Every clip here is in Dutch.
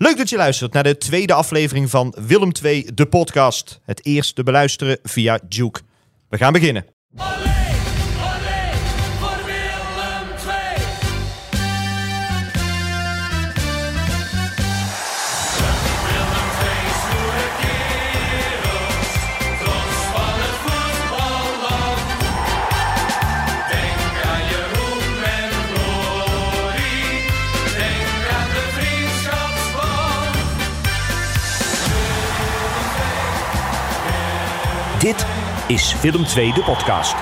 Leuk dat je luistert naar de tweede aflevering van Willem 2, de podcast. Het eerst te beluisteren via Juke. We gaan beginnen. Is Willem 2, de podcast.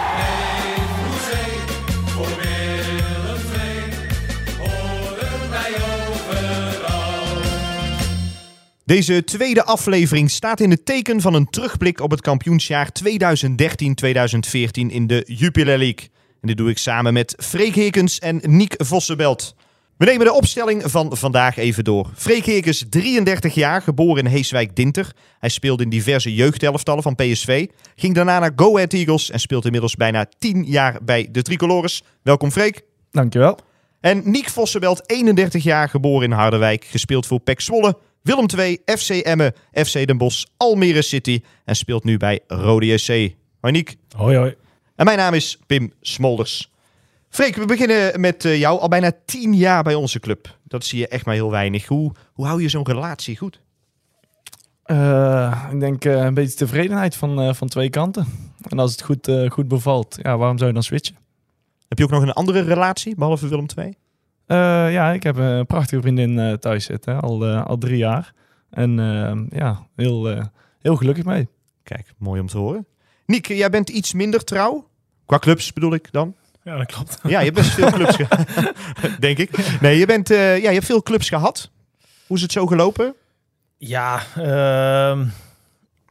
Deze tweede aflevering staat in het teken van een terugblik op het kampioensjaar 2013-2014 in de Jupiler League. En dit doe ik samen met Freek Hekens en Niek Vossenbelt. We nemen de opstelling van vandaag even door. Freek Hekens, 33 jaar, geboren in Heeswijk-Dinter. Hij speelde in diverse jeugdelftallen van PSV. Ging daarna naar Go Ahead Eagles en speelt inmiddels bijna 10 jaar bij de Tricolores. Welkom Freek. Dankjewel. En Niek Vossenbelt, 31 jaar, geboren in Harderwijk. Gespeeld voor PEC Zwolle, Willem II, FC Emmen, FC Den Bosch, Almere City. En speelt nu bij Rode SC. Hoi Niek. Hoi hoi. En mijn naam is Pim Smolders. Freek, we beginnen met eh, jou. Al bijna 10 jaar bij onze club. Dat zie je echt maar heel weinig. Hoe, hoe hou je zo'n relatie goed? Eh, ik denk eh, een beetje tevredenheid van, van twee kanten. En als het goed, goed bevalt, ja, waarom zou je dan switchen? Heb je ook nog een andere relatie, behalve Willem II? Ja, ik heb een prachtige vriendin thuis zitten, al, al drie jaar. En ja, heel, heel gelukkig mee. Kijk, mooi om te horen. Niek, jij bent iets minder trouw. Qua clubs bedoel ik dan. Ja, dat klopt. Ja, je hebt best veel clubs gehad. Denk ik. Nee, je, bent, eh, ja, je hebt veel clubs gehad. Hoe is het zo gelopen? Ja, ehm,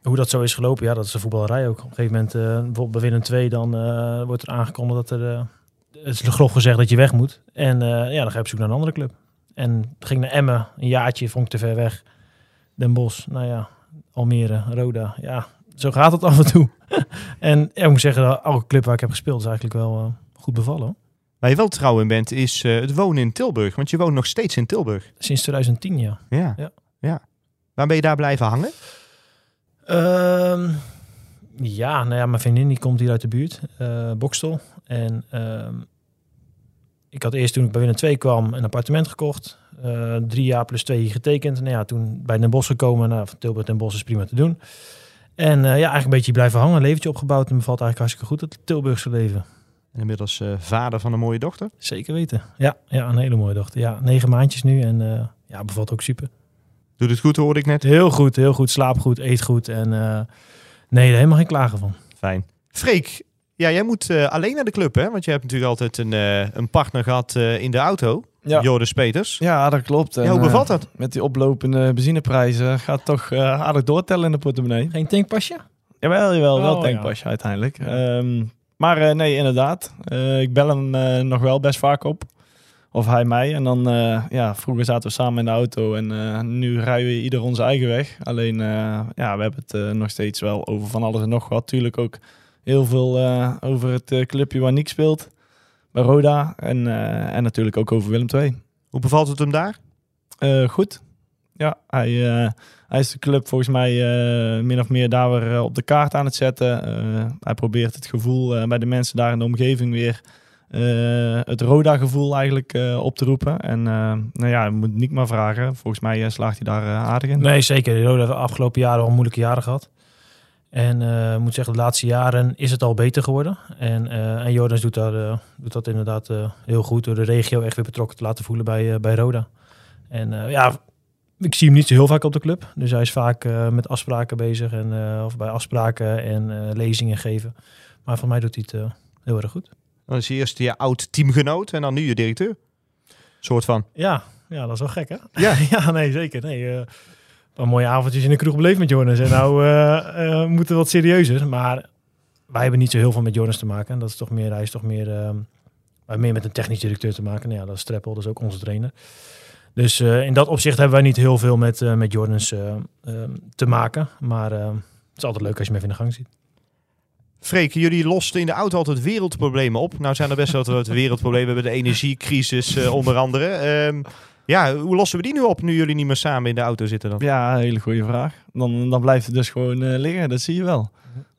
hoe dat zo is gelopen, ja, dat is de voetballerij ook. Op een gegeven moment, eh, bijvoorbeeld bij Willem 2, dan eh, wordt er aangekondigd dat er, het is grof gezegd dat je weg moet. En eh, ja, dan ga je op zoek naar een andere club. En ging naar Emmen, een jaartje, vond ik te ver weg. Den Bosch, nou ja, Almere, Roda, ja, zo gaat het af en toe. en ja, ik moet zeggen, elke club waar ik heb gespeeld is eigenlijk wel eh, goed bevallen. Waar je wel trouw in bent, is eh, het wonen in Tilburg. Want je woont nog steeds in Tilburg. Sinds 2010, ja. Ja. Ja. ja. Waar ben je daar blijven hangen? Ehm, ja, nou ja, mijn vriendin die komt hier uit de buurt, eh Bokstel. En ehm, ik had eerst toen ik bij Willem 2 kwam een appartement gekocht. Eh, drie jaar plus twee hier getekend. Nou ja, toen bij Den Bosch gekomen. Nou, van Tilburg Den Bosch is prima te doen. En ja, eigenlijk een beetje blijven hangen. Een leventje opgebouwd. En me valt eigenlijk hartstikke goed het Tilburgse leven. En inmiddels eh, vader van een mooie dochter. Zeker weten. Ja, ja, een hele mooie dochter. Ja, negen maandjes nu. En eh, ja, bevalt ook super. Doet het goed, hoorde ik net. Heel goed, heel goed. Slaap goed, eet goed. En eh, nee, er helemaal geen klagen van. Fijn. Freek, ja, jij moet eh, alleen naar de club, hè? Want je hebt natuurlijk altijd een, eh, een partner gehad eh, in de auto. Ja, Joris Peters. ja dat klopt. Ja, En, hoe eh, bevalt dat? met die oplopende benzineprijzen gaat toch eh, aardig doortellen in de portemonnee. Geen tankpasje? Jawel, jawel, wel Oh, tankpasje uiteindelijk. Ehm, maar eh, nee, inderdaad. Eh, ik bel hem eh, nog wel best vaak op. Of hij mij. En dan, ja, vroeger zaten we samen in de auto en nu rijden we ieder onze eigen weg. Alleen, ja, we hebben het nog steeds wel over van alles en nog wat. Tuurlijk ook heel veel over het clubje waar Nick speelt. Bij Roda. En, en natuurlijk ook over Willem II. Hoe bevalt het hem daar? Goed. Ja, hij, eh, hij is de club volgens mij eh, min of meer daar weer eh, op de kaart aan het zetten. Hij probeert het gevoel bij de mensen daar in de omgeving weer het Roda-gevoel eigenlijk op te roepen. En nou ja, je moet niet maar vragen. Volgens mij slaagt hij daar aardig in. Nee, zeker. De Rode heeft de afgelopen jaren wel moeilijke jaren gehad. En ik moet zeggen, de laatste jaren is het al beter geworden. En, eh en Jordans doet, daar, doet dat inderdaad heel goed door de regio echt weer betrokken te laten voelen bij, bij Roda. En ja, ik zie hem niet zo heel vaak op de club. Dus hij is vaak eh, met afspraken bezig. En, eh, of bij afspraken en eh, lezingen geven. Maar voor mij doet hij het heel erg goed. Dan is hij eerst je oud teamgenoot en dan nu je directeur. Soort van. Ja, ja dat is wel gek hè? Ja. ja nee, zeker. Nee, een mooie avondjes in de kroeg beleefd met Jonas. En nou moeten we wat serieuzer. Maar wij hebben niet zo heel veel met Jonas te maken. En dat is toch meer, hij is toch meer, meer met een technisch directeur te maken. Nou ja, dat is Treppel, dat is ook onze trainer. Dus eh, in dat opzicht hebben wij niet heel veel met, eh, met Jordans eh, te maken. Maar het is altijd leuk als je hem even in de gang ziet. Freek, jullie losten in de auto altijd wereldproblemen op. Nou zijn er best wel wat wereldproblemen. We hebben de energiecrisis eh, onder andere. Ehm, Ja, hoe lossen we die nu op nu jullie niet meer samen in de auto zitten dan? Ja, een hele goede vraag. Dan, dan blijft het dus gewoon eh, liggen, dat zie je wel.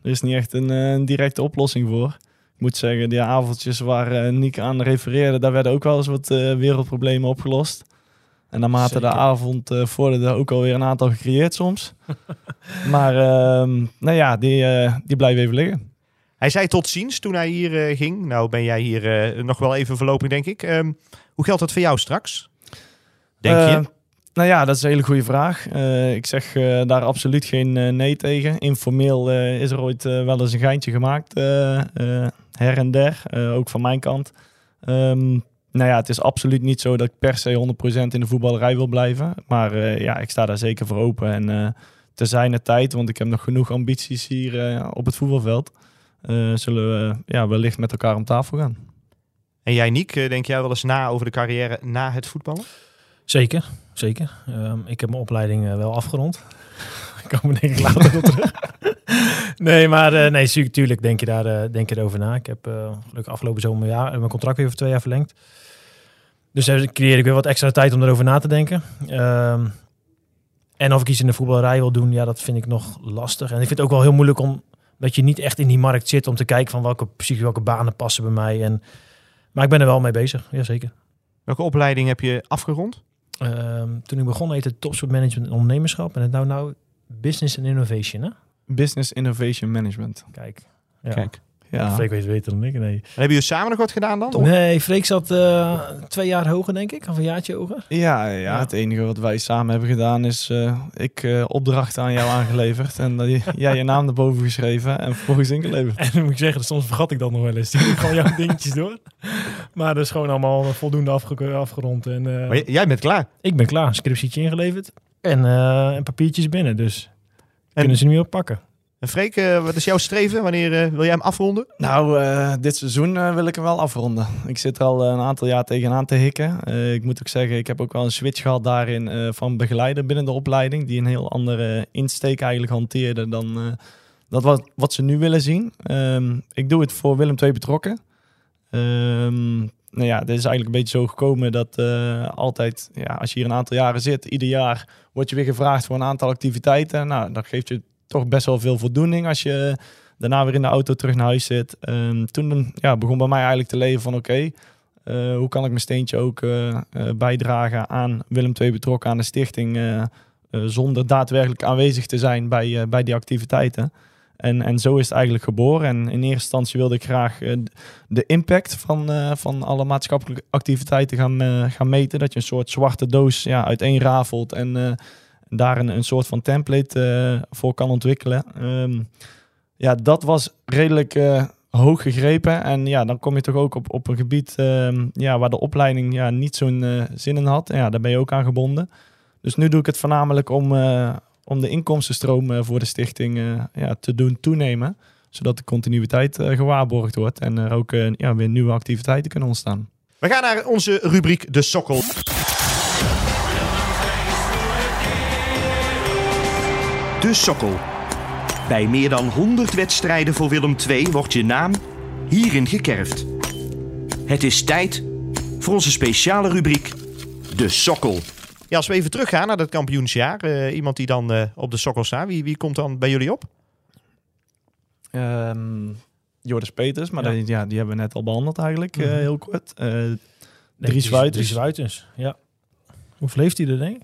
Er is niet echt een, eh, een directe oplossing voor. Ik moet zeggen, die avondjes waar eh Nick aan refereerde, daar werden ook wel eens wat eh, wereldproblemen opgelost. En naarmate de avond eh vorderde ook alweer een aantal gecreëerd soms. maar ehm, nou ja, die, eh, die blijven even liggen. Hij zei tot ziens toen hij hier eh, ging. Nou ben jij hier nog wel even voorlopig, denk ik. Ehm, hoe geldt dat voor jou straks? Denk je? Nou ja, dat is een hele goede vraag. Ik zeg daar absoluut geen nee tegen. Informeel is er ooit wel eens een geintje gemaakt, her en der, ook van mijn kant. Ehm, nou ja, het is absoluut niet zo dat ik per se 100% in de voetballerij wil blijven. Maar eh, ja, ik sta daar zeker voor open. En eh te zijner tijd, want ik heb nog genoeg ambities hier eh, op het voetbalveld, eh, zullen we ja, wellicht met elkaar om tafel gaan. En jij, Niek, denk jij wel eens na over de carrière na het voetballen? Zeker, zeker. Ehm, ik heb mijn opleiding eh, wel afgerond. Ik kom er denk ik later op terug. nee, maar eh, nee, tu- tuurlijk denk je, daar, eh, denk je erover na. Ik heb eh, gelukkig afgelopen zomer jaar, mijn contract weer voor twee jaar verlengd. Dus daar creëer ik weer wat extra tijd om erover na te denken. Ehm, en of ik iets in de voetballerij wil doen, ja, dat vind ik nog lastig. En ik vind het ook wel heel moeilijk om dat je niet echt in die markt zit om te kijken van welke, precies welke banen passen bij mij. En, maar ik ben er wel mee bezig, jazeker. Welke opleiding heb je afgerond? Ehm, toen ik begon heette het Topsport Management en Ondernemerschap. En het nou nou Business and Innovation, hè? Business Innovation Management. Kijk. Ja. Kijk. Ja. Freek weet beter dan ik, nee. En hebben jullie samen nog wat gedaan dan? Nee, Freek zat eh, twee jaar hoger, denk ik. Of een jaartje hoger. Ja, ja, Ja. het enige wat wij samen hebben gedaan is eh, ik eh, opdrachten aan jou aangeleverd en dat jij je naam erboven geschreven en vervolgens ingeleverd. En dan moet ik zeggen, soms vergat ik dat nog wel eens. Die gewoon jouw dingetjes door. Maar dat is gewoon allemaal voldoende afge- afgerond. En eh, Maar jij bent klaar. ik ben klaar. Scriptietje ingeleverd. En, eh, en papiertjes binnen. Dus kunnen ze nu op pakken. En Freek, eh, wat is jouw streven? Wanneer eh, wil jij hem afronden? Nou, eh, dit seizoen wil ik hem wel afronden. Ik zit er al een aantal jaar tegenaan te hikken. Ik moet ook zeggen, ik heb ook wel een switch gehad daarin van begeleider binnen de opleiding, die een heel andere insteek eigenlijk hanteerde dan dat wat, ze nu willen zien. Ehm, ik doe het voor Willem II betrokken. Ehm, nou ja, dit is eigenlijk een beetje zo gekomen dat altijd, ja, als je hier een aantal jaren zit, ieder jaar word je weer gevraagd voor een aantal activiteiten. Nou, dat geeft je toch best wel veel voldoening als je daarna weer in de auto terug naar huis zit. Ehm, toen ja, begon bij mij eigenlijk te leven van oké, eh, hoe kan ik mijn steentje ook eh, eh, bijdragen aan Willem II betrokken aan de stichting eh, eh, zonder daadwerkelijk aanwezig te zijn bij, eh, bij die activiteiten. En, en zo is het eigenlijk geboren. En in eerste instantie wilde ik graag eh, de impact van, eh, van alle maatschappelijke activiteiten gaan, eh, gaan meten. Dat je een soort zwarte doos ja, uiteenrafelt en eh, daar een, een soort van template eh, voor kan ontwikkelen. Ehm, ja, dat was redelijk eh, hoog gegrepen. En ja, dan kom je toch ook op, op een gebied ehm, ja, waar de opleiding ja, niet zo'n eh, zin in had. Ja, daar ben je ook aan gebonden. Dus nu doe ik het voornamelijk om, om de inkomstenstroom voor de stichting ja, te doen toenemen. Zodat de continuïteit gewaarborgd wordt en er ook ja, weer nieuwe activiteiten kunnen ontstaan. We gaan naar onze rubriek De Sokkel. De Sokkel. Bij meer dan 100 wedstrijden voor Willem II wordt je naam hierin gekerfd. Het is tijd voor onze speciale rubriek De Sokkel. Ja, als we even teruggaan naar dat kampioensjaar. eh, iemand die dan eh, op de Sokkel staat. Wie, wie komt dan bij jullie op? Ehm Joris Peters, maar Ja. Die, ja, die hebben we net al behandeld eigenlijk, eh, Mhm. heel kort. Eh, Dries Wuiters. Dries Wuiters, ja. Hoeveel heeft hij er, denk ik?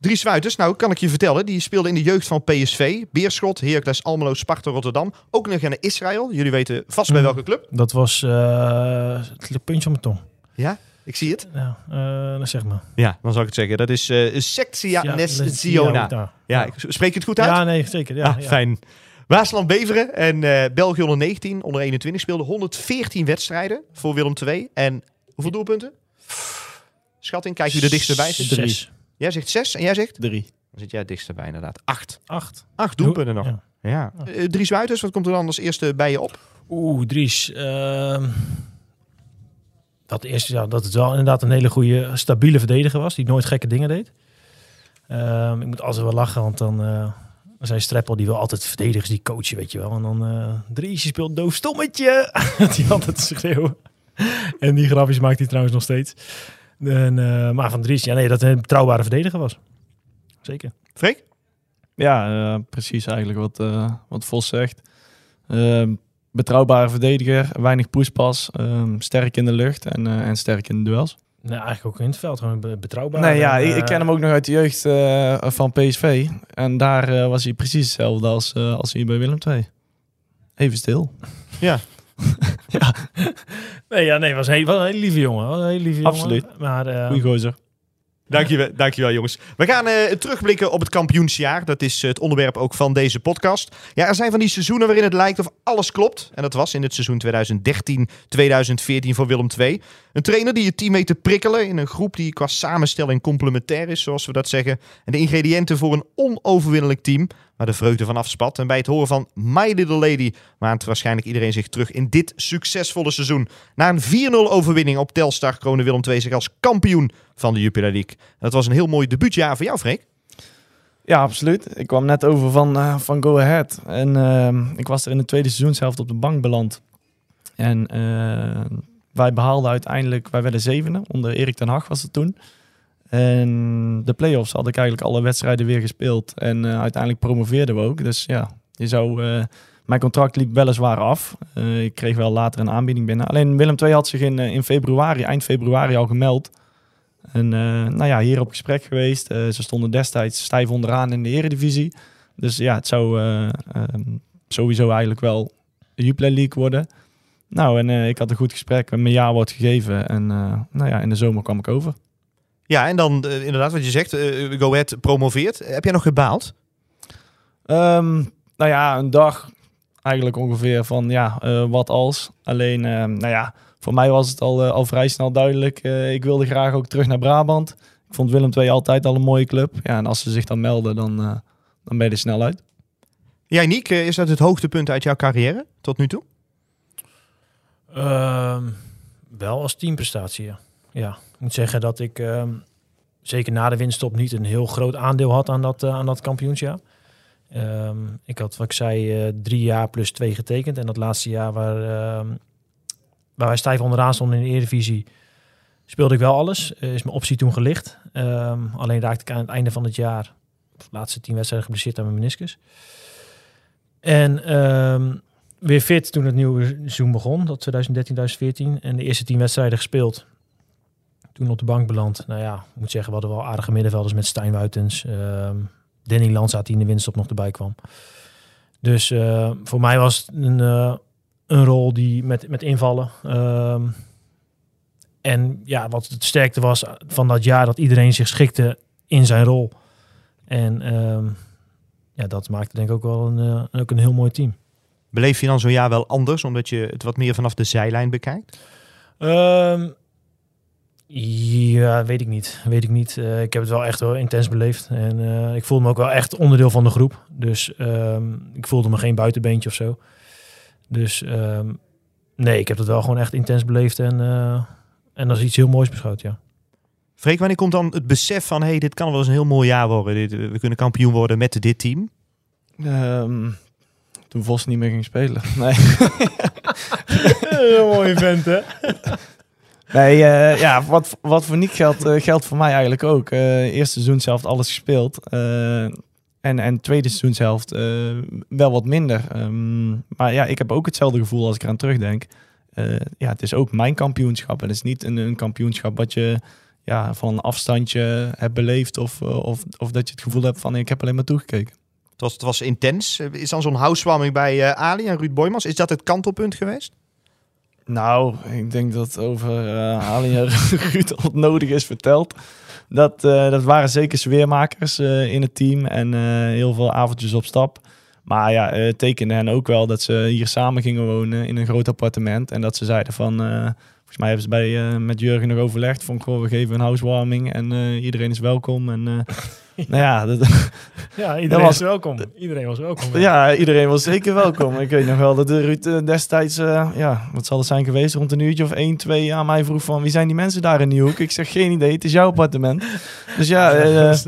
Dries Wuiters, nou kan ik je vertellen. Die speelde in de jeugd van PSV. Beerschot, Heracles, Almelo, Sparta, Rotterdam. Ook nog naar Israël. Jullie weten vast bij Mhm. welke club. Dat was eh, het puntje op mijn tong. Ja, ik zie het. Ja, eh, dan zeg maar. Ja, dan zal ik het zeggen. Dat is eh Sectia. Ja, Ja, ik- spreek je het goed uit? ja, nee, zeker. Ja, ah, ja. fijn. Waasland Beveren en België onder 19, onder 21 speelde 114 wedstrijden voor Willem II. En hoeveel doelpunten? Schatting, kijk wie er dichtst bij zit. Zes. Jij zegt 6 en jij zegt? drie. Dan zit jij het dichtst bij inderdaad. 8. Acht. 8 doelpunten nog. Ja. Ja. Eh, Dries Wuiters, wat komt er dan als eerste bij je op? Oeh, Dries. ehm, dat, eerste, ja, dat het wel inderdaad een hele goede, stabiele verdediger was. Die nooit gekke dingen deed. Ehm, ik moet altijd wel lachen, want dan... eh zijn Streppel, die wil altijd verdedigers, die coachen, weet je wel. En dan eh Dries, je speelt doof stommetje. Dat hij altijd schreeuwen. En die grapjes maakt hij trouwens nog steeds. En, eh, maar Van Dries, ja nee, dat een betrouwbare verdediger was. Zeker. Freek? Ja, eh, precies eigenlijk wat, eh, wat Vos zegt. Ehm, betrouwbare verdediger, weinig poespas, ehm, sterk in de lucht en, eh, en sterk in de duels. Nee, eigenlijk ook in het veld, gewoon be- betrouwbaar. Nee, ja, En, ik, ik ken hem ook nog uit de jeugd eh, van PSV. En daar eh, was hij precies hetzelfde als, eh, als hier bij Willem II. Even stil. Ja. Nee, ja, nee, was een, was een hele lieve jongen. Was een hele lieve jongen. Absoluut. Maar eh, Goeie gozer. Dankjewel, dankjewel jongens. We gaan eh, terugblikken op het kampioensjaar. Dat is het onderwerp ook van deze podcast. Ja, er zijn van die seizoenen waarin het lijkt of alles klopt. En dat was in het seizoen 2013-2014 voor Willem II. Een trainer die je team weet te prikkelen in een groep die qua samenstelling complementair is, zoals we dat zeggen. En de ingrediënten voor een onoverwinnelijk team waar de vreugde van afspat. En bij het horen van My Little Lady maakt waarschijnlijk iedereen zich terug in dit succesvolle seizoen. Na een 4-0 overwinning op Telstar kroonde Willem II zich als kampioen van de Jupiler League. Dat was een heel mooi debuutjaar voor jou, Freek. Ja, absoluut. Ik kwam net over van, eh, van Go Ahead. En ehm, ik was er in de tweede seizoenshelft op de bank beland. En eh, wij behaalden uiteindelijk, wij werden zevende. Onder Erik ten Hag was het toen. En de play-offs had ik eigenlijk alle wedstrijden weer gespeeld. En eh, uiteindelijk promoveerden we ook. Dus ja, je zou... eh, mijn contract liep weliswaar af. Eh, ik kreeg wel later een aanbieding binnen. Alleen Willem II had zich in, in februari, eind februari al gemeld. En nou ja, hier op gesprek geweest. Ze stonden destijds stijf onderaan in de eredivisie. Dus ja, het zou eh, ehm, sowieso eigenlijk wel de Jupiler League worden. Nou, en eh, ik had een goed gesprek. Mijn jaar wordt gegeven. En eh, nou ja, in de zomer kwam ik over. Ja, en dan eh, inderdaad wat je zegt, Go Ahead promoveert. Heb jij nog gebaald? Ehm, nou ja, een dag eigenlijk ongeveer van ja, wat als. Alleen, ehm, nou ja, voor mij was het al, al vrij snel duidelijk. Ik wilde graag ook terug naar Brabant. Ik vond Willem II altijd al een mooie club. Ja, en als ze zich dan melden, dan, dan ben je er snel uit. Jij, Niek, is dat het hoogtepunt uit jouw carrière tot nu toe? Ehm, wel als teamprestatie, ja. ja. Ik moet zeggen dat ik ehm, zeker na de winststop niet een heel groot aandeel had aan dat, eh, aan dat kampioensjaar. Ehm, ik had, wat ik zei, eh, drie jaar plus twee getekend. En dat laatste jaar waar, waar wij stijf onderaan stonden in de Eredivisie, speelde ik wel alles. Eh, is mijn optie toen gelicht. Alleen raakte ik aan het einde van het jaar, de laatste tien wedstrijden, geblesseerd aan mijn meniscus. En weer fit toen het nieuwe seizoen begon, dat 2013-2014. En de eerste tien wedstrijden gespeeld. Toen op de bank beland. Nou ja, ik moet zeggen, we hadden wel aardige middenvelders met Stijn Wuitens. ehm Danny Lanza die in de winst op nog erbij kwam. Dus eh, voor mij was het een, eh, een rol die met, met invallen. ehm, en ja, wat het sterkte was van dat jaar, dat iedereen zich schikte in zijn rol. En ehm, ja, dat maakte denk ik ook wel een, eh, ook een heel mooi team. Beleef je dan zo'n jaar wel anders, omdat je het wat meer vanaf de zijlijn bekijkt? Ehm, ja, weet ik niet. Weet ik niet. Eh, ik heb het wel echt wel intens beleefd. En eh, ik voelde me ook wel echt onderdeel van de groep. Dus ehm, ik voelde me geen buitenbeentje of zo. Dus ehm, nee, ik heb het wel gewoon echt intens beleefd. En, eh, en als iets heel moois beschouwd, ja. Freek, wanneer komt dan het besef van... hey, dit kan wel eens een heel mooi jaar worden. Dit, we kunnen kampioen worden met dit team? Ehm, toen Vos niet meer ging spelen. Nee. Heel mooi vent, hè? Nee, eh, ja, wat, wat voor Nick geldt, eh, geldt voor mij eigenlijk ook. Eh eerste seizoen zelf alles gespeeld. Eh, en, en tweede seizoen zelf wel wat minder. Ehm, maar ja, ik heb ook hetzelfde gevoel als ik eraan terugdenk. Eh, ja, het is ook mijn kampioenschap. En het is niet een, een kampioenschap wat je ja, van een afstandje hebt beleefd. Of, of, of dat je het gevoel hebt van ik heb alleen maar toegekeken. Het was, het was intens. Eh, Is dan zo'n housewarming bij eh, Ali en Ruud Boymans? Is dat het kantelpunt geweest? Nou, ik denk dat over uh, Ali en Ruud al nodig is verteld. Dat, eh, dat waren zeker sfeermakers eh, in het team en eh, heel veel avondjes op stap. Maar ja, eh, het tekende hen ook wel dat ze hier samen gingen wonen in een groot appartement. En dat ze zeiden van, eh, volgens mij hebben ze bij, eh, met Jurgen nog overlegd van, goh, we geven een housewarming en eh, iedereen is welkom. En eh, nou ja, dat, Ja, Dat iedereen was- was welkom. Iedereen was welkom. ja, iedereen was zeker welkom. Ik weet nog wel dat de Ruud destijds, ja, wat zal het zijn geweest, rond een uurtje of 1, 2 aan mij vroeg van wie zijn die mensen daar in die hoek? Ik zeg geen idee, het is jouw appartement. Dus ja, dat, was,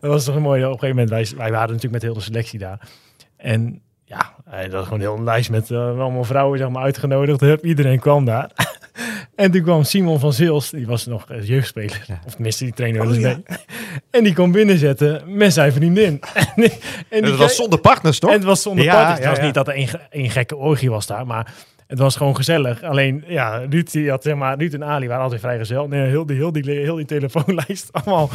dat was toch een mooie. Op een gegeven moment, wij, wij waren natuurlijk met heel de selectie daar. En ja, hij had gewoon heel een lijst met allemaal vrouwen zeg maar, uitgenodigd. Hup, iedereen kwam daar. En toen kwam Simon van Zils, die was nog eh, jeugdspeler. Ja. Of tenminste, die trainde wel Oh, eens ja. mee. En die kwam binnenzetten met zijn vriendin. en, en En die dat was zonder partners, toch? En het was zonder Ja, partners. Het ja, was niet dat er één ge- één gekke orgie was daar, maar het was gewoon gezellig. Alleen, ja, Ruud, die had, zeg maar, Ruud en Ali waren altijd vrijgezel. Nee, heel die, heel die, heel die telefoonlijst, allemaal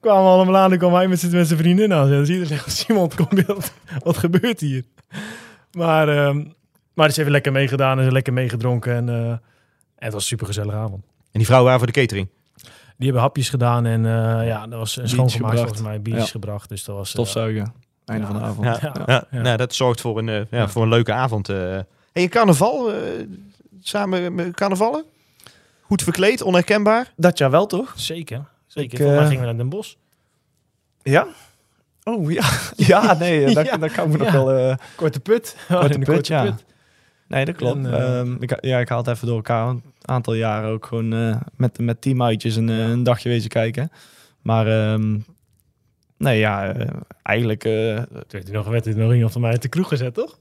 kwamen allemaal aan. Dan kwam hij met zijn, met zijn vriendin aan. En dan zie je zegt Simon, kom beeld. Wat gebeurt hier? Maar, ehm maar is even lekker meegedaan en ze lekker meegedronken. En, eh, het was een super gezellige avond. En die vrouwen waren voor de catering. Die hebben hapjes gedaan en eh, ja, dat was een schoongemaakt gebracht. volgens mij. Biertjes Ja. gebracht, dus dat was... eh, Stofzuigen. Einde ja. van de avond. Ja, Ja. ja. Ja. Nou, dat zorgt voor een, eh, ja, voor een leuke avond. eh. En je carnaval, eh, samen met carnavallen? Goed verkleed, onherkenbaar? Dat jaar wel, toch? Zeker, zeker. Ik, gingen we naar Den Bosch. Ja? Oh, ja. Ja, nee, dat, Ja. dat kan me nog Ja. wel... eh, Korte put. Korte de put, ja. Nee, dat klopt. En, eh, Ehm, ik, ja, ik haal het even door elkaar. Een aantal jaren ook gewoon eh, met, met teamuitjes een, eh, een dagje wezen kijken. Maar ehm, nee, ja, eigenlijk eh, werd hij nog, werd hij nog iemand van mij uit de kroeg gezet, toch?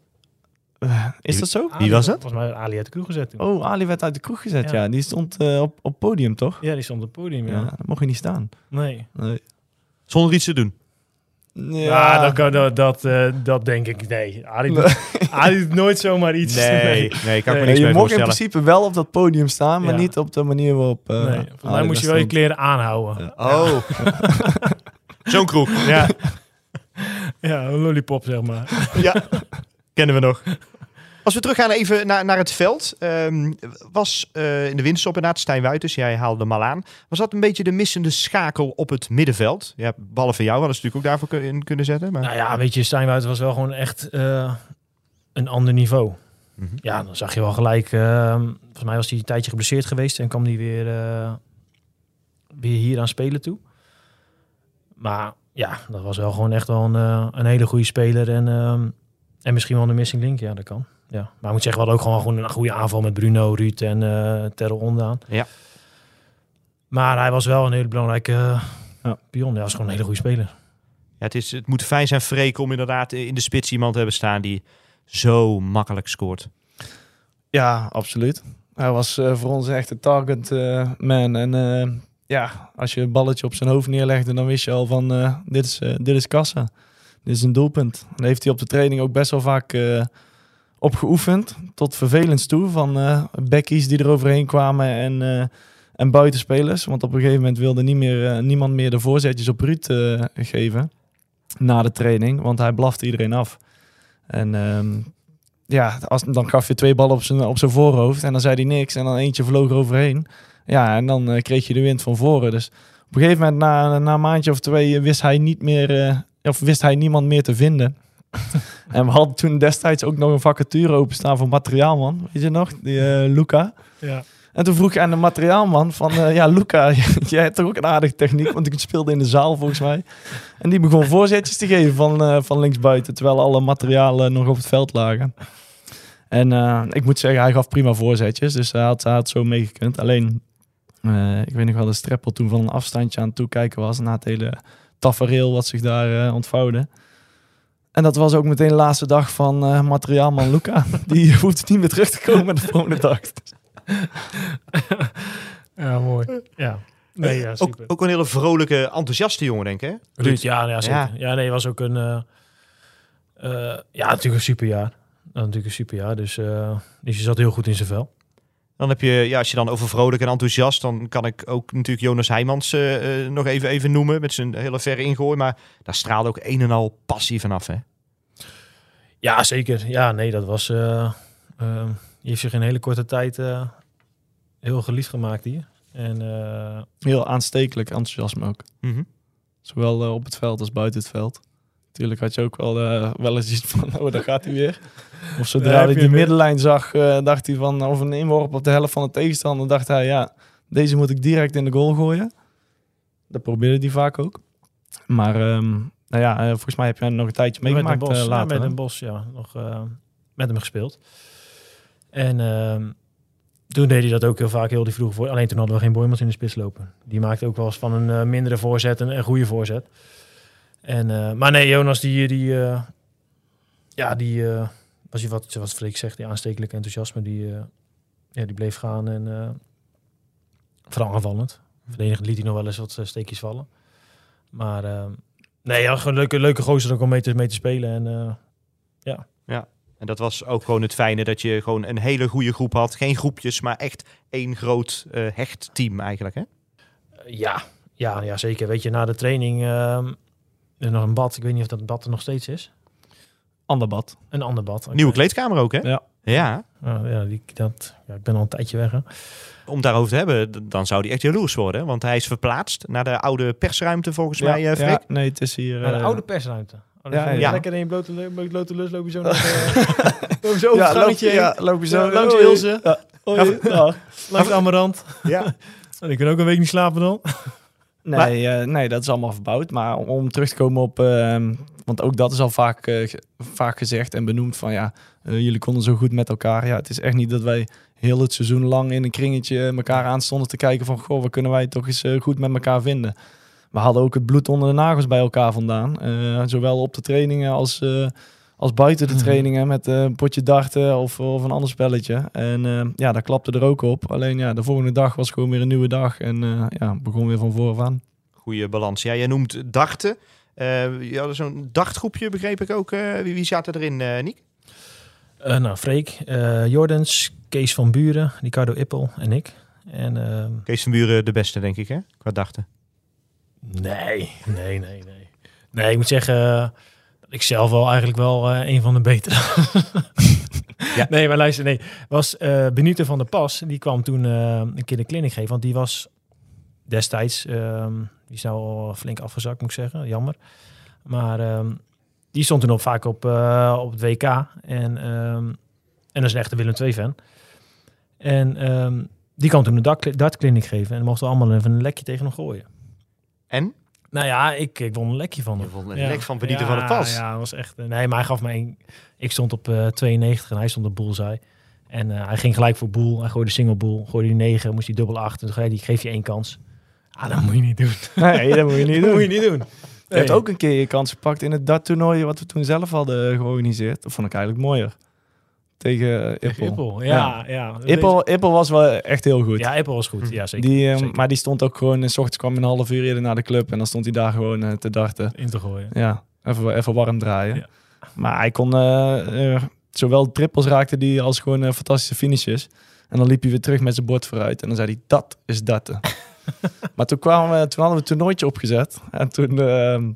is dat zo? Ali- was dat? Volgens mij Ali uit de kroeg gezet toen. Oh, Ali werd uit de kroeg gezet, ja. Ja. Die stond op, op podium, toch? Ja, die stond op het podium, Ja, ja. dat mocht je niet staan. Nee. Nee. Zonder iets te doen. Ja, dat, kan- dat, dat, eh, dat denk ik, nee. Ali doet, Ali doet nooit zomaar iets. Nee, nee, kan ik me Nee, Nee, niks je mocht in principe wel op dat podium staan, maar Ja. niet op de manier waarop... eh, Nee, volgens mij moest je wel je kleren aanhouden. Oh. Zo'n kroeg. Ja. ja, een lollipop, zeg maar. Ja, kennen we nog. Als we teruggaan even naar, naar het veld. ehm, was eh, in de winststop inderdaad Stijn Wuiters, jij haalde hem al aan. Was dat een beetje de missende schakel op het middenveld? Ja, ballen van jou hadden ze natuurlijk ook daarvoor in kunnen zetten. Maar... Nou ja, weet je, Steinwoud was wel gewoon echt eh, een ander niveau. Mhm. Ja, dan zag je wel gelijk. eh, volgens mij was hij een tijdje geblesseerd geweest en kwam hij weer, eh, weer hier aan spelen toe. Maar ja, dat was wel gewoon echt wel een, een hele goede speler. En, ehm, en misschien wel een missing link, ja, dat kan. Ja. Maar ik moet zeggen, we hadden ook gewoon, gewoon een goede aanval met Bruno, Ruud en eh Terrell Ondaan. Ja. Maar hij was wel een hele belangrijke eh, Ja. pion. Hij was gewoon een hele goede speler. Ja, het, is, het moet fijn zijn, Freek, om inderdaad in de spits iemand te hebben staan die zo makkelijk scoort. Ja, absoluut. Hij was eh, voor ons echt een target eh, man. En eh, ja, als je een balletje op zijn hoofd neerlegde, dan wist je al van eh, dit, is, eh, dit is kassa. Dit is een doelpunt. Daar heeft hij op de training ook best wel vaak eh, op geoefend. Tot vervelends toe van eh bekkies die er overheen kwamen en, eh, en buitenspelers. Want op een gegeven moment wilde niet meer, eh, niemand meer de voorzetjes op Ruud geven na de training. Want hij blafte iedereen af. En ehm, ja, als, dan gaf je twee ballen op zijn, op zijn voorhoofd en dan zei hij niks en dan eentje vloog er overheen. Ja, en dan kreeg je de wind van voren. Dus op een gegeven moment, na, na een maandje of twee, wist hij niet meer, of wist hij niemand meer te vinden. en we hadden toen destijds ook nog een vacature openstaan voor materiaalman, weet je nog, die eh, Luca. Ja. En toen vroeg ik aan de materiaalman van, eh, ja Luca, jij hebt toch ook een aardige techniek, want ik speelde in de zaal volgens mij. En die begon voorzetjes te geven van, eh, van linksbuiten, terwijl alle materialen nog op het veld lagen. En ik moet zeggen, hij gaf prima voorzetjes, dus hij had, hij had zo meegekund. Alleen, ik weet nog wel, de streppel toen van een afstandje aan het toekijken was, na het hele tafereel wat zich daar ontvouwde. En dat was ook meteen de laatste dag van eh, materiaalman Luca. Die hoeft niet meer terug te komen de volgende dag. Ja, mooi. Ja. Nee, ja, Ook, super. ook een hele vrolijke, enthousiaste jongen, denk ik. Hè? Ruud, ja, ja, zeker. Ja. Ja. nee, was ook een... eh, eh, ja, natuurlijk een superjaar. Ja, natuurlijk een superjaar. Dus, eh dus je zat heel goed in zijn vel. Dan heb je, ja, als je dan over vrolijk en enthousiast, dan kan ik ook natuurlijk Jonas Heijmans eh, eh, nog even, even noemen met zijn hele verre ingooi. Maar daar straalde ook een en al passie vanaf. Hè? Ja, zeker. Ja, nee, dat was... die heeft zich in een hele korte tijd eh, heel geliefd gemaakt hier. En eh, Heel aanstekelijk enthousiasme ook. Mhm. Zowel op het veld als buiten het veld. Natuurlijk had je ook wel, eh, wel eens iets van, oh, daar gaat hij weer. Of zodra hij die middenlijn zag, eh, dacht hij van, of een inworp op de helft van de tegenstander, dacht hij, ja, deze moet ik direct in de goal gooien. Dat probeerde hij vaak ook. Maar, ehm, nou ja, eh, volgens mij heb je nog een tijdje met meegemaakt Den Bos, eh, ja, later. met een bos, ja, nog met hem gespeeld. En ehm, toen deed hij dat ook heel vaak, heel die vroege voor. Alleen toen hadden we geen Boymans in de spits lopen. Die maakte ook wel eens van een mindere voorzet een, een goede voorzet. En, eh, maar nee, Jonas, die, die, eh, ja, die eh, was je wat, wat Freek zegt, die aanstekelijke enthousiasme, die, ja, die bleef gaan. En, Vooral aanvallend. Verdedigend liet hij nog wel eens wat steekjes vallen. Maar nee, ja, gewoon leuke, leuke gozer ook om mee te, mee te spelen. En eh, En dat was ook gewoon het fijne dat je gewoon een hele goede groep had. Geen groepjes, maar echt één groot hecht team eigenlijk. Hè? ja, ja, ja, zeker. Weet je, na de training er nog een bad. Ik weet niet of dat bad er nog steeds is. Ander bad. Een ander bad. Nieuwe kleedkamer ook, hè? Ja. Ja, ja, die, dat, ja, ik ben al een tijdje weg. Hè. om daarover te hebben, dan zou hij echt jaloers worden. Want hij is verplaatst naar de oude persruimte volgens Ja, mij, eh, Freek. ja, nee, het is hier... Naar de eh, oude persruimte. Oh, ja, ja. Lekker in je blote, blote, blote lus loop je zo naar de, loop je zo ja, loop, ja, loop je zo Ja, langs. Ilse. Ja. Ja. Langs Amarant. Ja. En ik kan ook een week niet slapen dan. Nee, eh, nee, dat is allemaal verbouwd. Maar om, om terug te komen op... ehm, want ook dat is al vaak, eh, vaak gezegd en benoemd van... Ja, eh, jullie konden zo goed met elkaar. Ja, het is echt niet dat wij heel het seizoen lang in een kringetje elkaar aanstonden te kijken van... Goh, wat kunnen wij toch eens goed met elkaar vinden? We hadden ook het bloed onder de nagels bij elkaar vandaan. Zowel op de trainingen als, als buiten de Mhm. trainingen met eh, een potje darten of, of een ander spelletje. En eh, ja, dat klapte er ook op. Alleen ja, de volgende dag was gewoon weer een nieuwe dag. En eh, ja, begon weer van vooraf aan. Goede balans. Ja, jij noemt darten. Eh je had zo'n dartgroepje, begreep ik ook. eh, wie, wie zaten erin, eh Niek? Eh, nou, Freek, eh, Jordens, Kees van Buren, Ricardo Ippel en ik. En ehm, Kees van Buren de beste, denk ik, hè? Qua darten. nee, nee, nee, nee. Nee, ik moet zeggen ik zelf wel eigenlijk wel eh, een van de betere. Ja. Nee, maar luister, nee. Was Benito van der Pas, die kwam toen eh, een keer de clinic geven. Want die was destijds, ehm, die is nou al flink afgezakt, moet ik zeggen. Jammer. Maar ehm, die stond toen ook vaak op, op het WK. En, ehm, en dat is een echte Willem II-fan. En die kwam toen een dartkliniek geven. En mochten we allemaal even een lekje tegen hem gooien. En? Nou ja, ik, ik won een lekje van hem. Je vond een Ja. lek van Benito ja, van der Pas. Ja, dat was echt... eh, Nee, maar hij gaf mij... Een, ik stond op eh 92 en hij stond op bullseye. En eh, hij ging gelijk voor boel. Hij gooide single boel. Gooide die 9, moest hij dubbel 8. En toen zei hij, ik geef je één kans. Ah, dat moet je niet doen. Nee, dat moet je niet dat doen. moet je niet doen. Je hebt ook een keer je kans gepakt in het darttoernooi wat we toen zelf hadden georganiseerd. Dat vond ik eigenlijk mooier. Tegen eh, Ippel. Ippel. Ja, ja. Ippel, Ippel was wel echt heel goed. Ja, Ippel was goed. Ja, zeker. die, ehm, zeker. maar die stond ook gewoon, en s ochtends kwam een half uur eerder naar de club en dan stond hij daar gewoon eh, te darten. In te gooien. Ja, even, even warm draaien. Ja. Maar hij kon eh, eh, zowel trippels raakte die als gewoon eh, fantastische finishes. En dan liep hij weer terug met zijn bord vooruit en dan zei hij, dat is darten. maar toen, kwamen we, toen hadden we een toernooitje opgezet en toen ehm,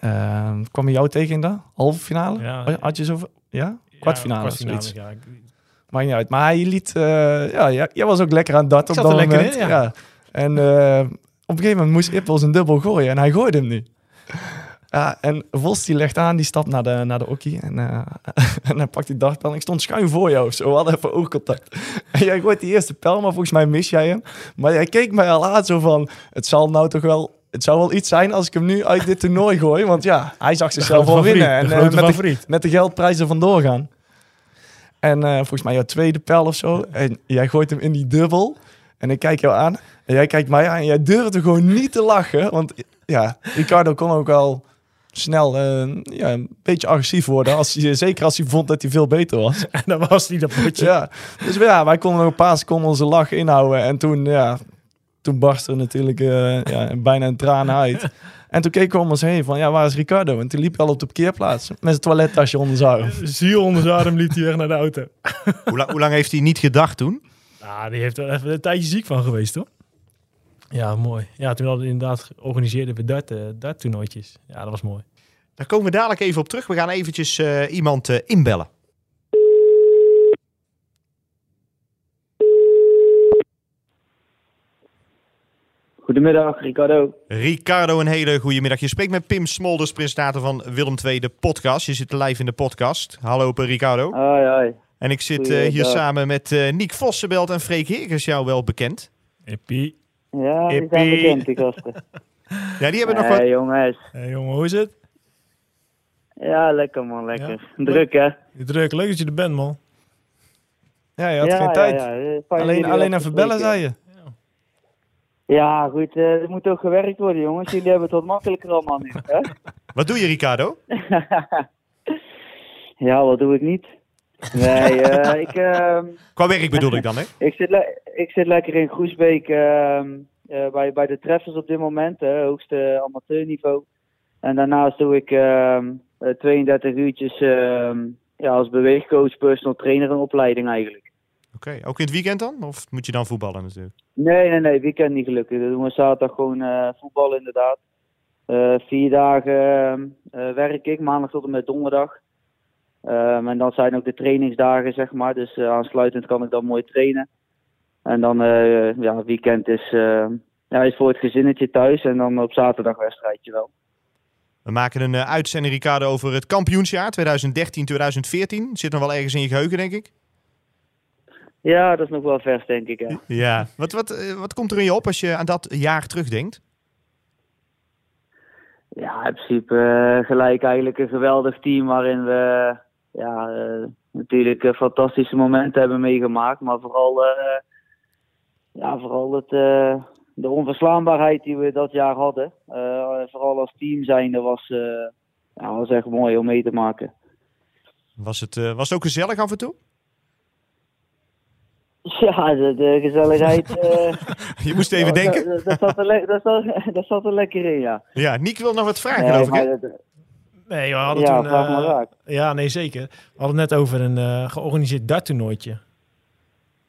ehm, kwam hij jou tegen in de halve finale. Ja. Had je zo... Ja? Kwartfinale, Ja, zoiets. ja. Ik- Maakt niet uit. Maar hij liet... eh, ja, ja, jij was ook lekker aan Ik op dat lekker moment. in, ja. En eh, op een gegeven moment moest Ippels een dubbel gooien en hij gooide hem niet. Ja, en Vos die legt aan, die stapt naar de, naar de okkie en, eh, en hij pakt die dartpijl. En ik stond schuin voor jou of zo, we hadden even oogcontact. En jij gooit die eerste pijl, maar volgens mij mis jij hem. Maar jij keek mij al aan zo van, het zal nou toch wel... Het zou wel iets zijn als ik hem nu uit dit toernooi gooi. Want ja, hij zag zichzelf wel winnen. En de eh, met, de, met de geldprijzen vandoor gaan. En eh, volgens mij jouw tweede pijl of zo. En jij gooit hem in die dubbel. En ik kijk jou aan. En jij kijkt mij aan. En jij durfde gewoon niet te lachen. Want ja, Ricardo kon ook wel snel eh, ja, een beetje agressief worden. Als hij, zeker als hij vond dat hij veel beter was. En dan was hij dat potje. Ja, dus ja, wij konden nog een paar seconden onze lach inhouden. En toen, ja, toen barstte er natuurlijk eh, ja, bijna een traan uit. En toen keken we om ons heen van, ja, waar is Ricardo? En toen liep hij al op de parkeerplaats met zijn toilettasje onder zijn arm. Ziel onder zijn arm liep hij weg naar de auto. hoe, la- hoe lang heeft hij niet gedacht toen? Ah, die heeft er even een tijdje ziek van geweest, hoor. Ja, mooi. Ja, toen hadden we inderdaad georganiseerde we dart, eh, darttoernooitjes. Ja, dat was mooi. Daar komen we dadelijk even op terug. We gaan eventjes eh, iemand eh, inbellen. Goedemiddag, Ricardo. Ricardo, een hele goede middag. Je spreekt met Pim Smolders, presentator van Willem II, de podcast. Je zit live in de podcast. Hallo, Ricardo. Hoi, hoi. En ik zit eh, hier samen met eh Niek Vossenbelt en Freek Heerkens, jou wel bekend. Eppie. Ja, die zijn Hippie. bekend, die gasten. Ja, die hebben nog wat... jongens. Hey, jongen, hoe is het? Ja, lekker man, lekker. Ja? Druk, hè? Druk, leuk dat je er bent, man. Ja, je had ja, geen ja, tijd. Alleen, alleen even bellen, zei je. Ja, goed, er moet ook gewerkt worden, jongens. Jullie hebben het wat makkelijker allemaal nu, hè? Wat doe je, Ricardo? ja, wat doe ik niet? Nee, eh, ik, ehm, Qua werk bedoel ik dan, hè? ik, zit ik zit lekker in Groesbeek ehm, eh, bij, bij de treffers op dit moment, hoogste amateurniveau. En daarnaast doe ik ehm, eh, 32 uurtjes ja, als beweegcoach, personal trainer een opleiding eigenlijk. Oké, ook in het weekend dan? Of moet je dan voetballen natuurlijk? Nee, nee, nee, weekend niet gelukkig. Dan doen we zaterdag gewoon eh, voetbal inderdaad. Eh, vier dagen eh, werk ik, maandag tot en met donderdag. Ehm, en dan zijn ook de trainingsdagen, zeg maar. Dus aansluitend kan ik dan mooi trainen. En dan, ja, weekend is, ja, is voor het gezinnetje thuis. En dan op zaterdag wedstrijdje wel. We maken een uitzending, Ricardo, over het kampioensjaar 2013-2014. Zit nog wel ergens in je geheugen, denk ik. Ja, dat is nog wel vers, denk ik. Hè. Ja. Wat, wat, eh, wat komt er in je op als je aan dat jaar terugdenkt? Ja, in principe eh, gelijk eigenlijk een geweldig team waarin we ja, eh, natuurlijk fantastische momenten hebben meegemaakt. Maar vooral, ja, vooral het, de onverslaanbaarheid die we dat jaar hadden. Vooral als team zijnde was, ja, was echt mooi om mee te maken. Was het, was het ook gezellig af en toe? Ja, de, de gezelligheid. eh, Je moest even denken. Dat, dat, zat er dat, zat, dat zat er lekker in, ja. Ja, Niek wil nog wat vragen, Nee, geloof ik, Nee, we hadden ja, toen... vraag maar eh, raak. ja, nee, zeker. We hadden het net over een eh, georganiseerd darttoernooitje.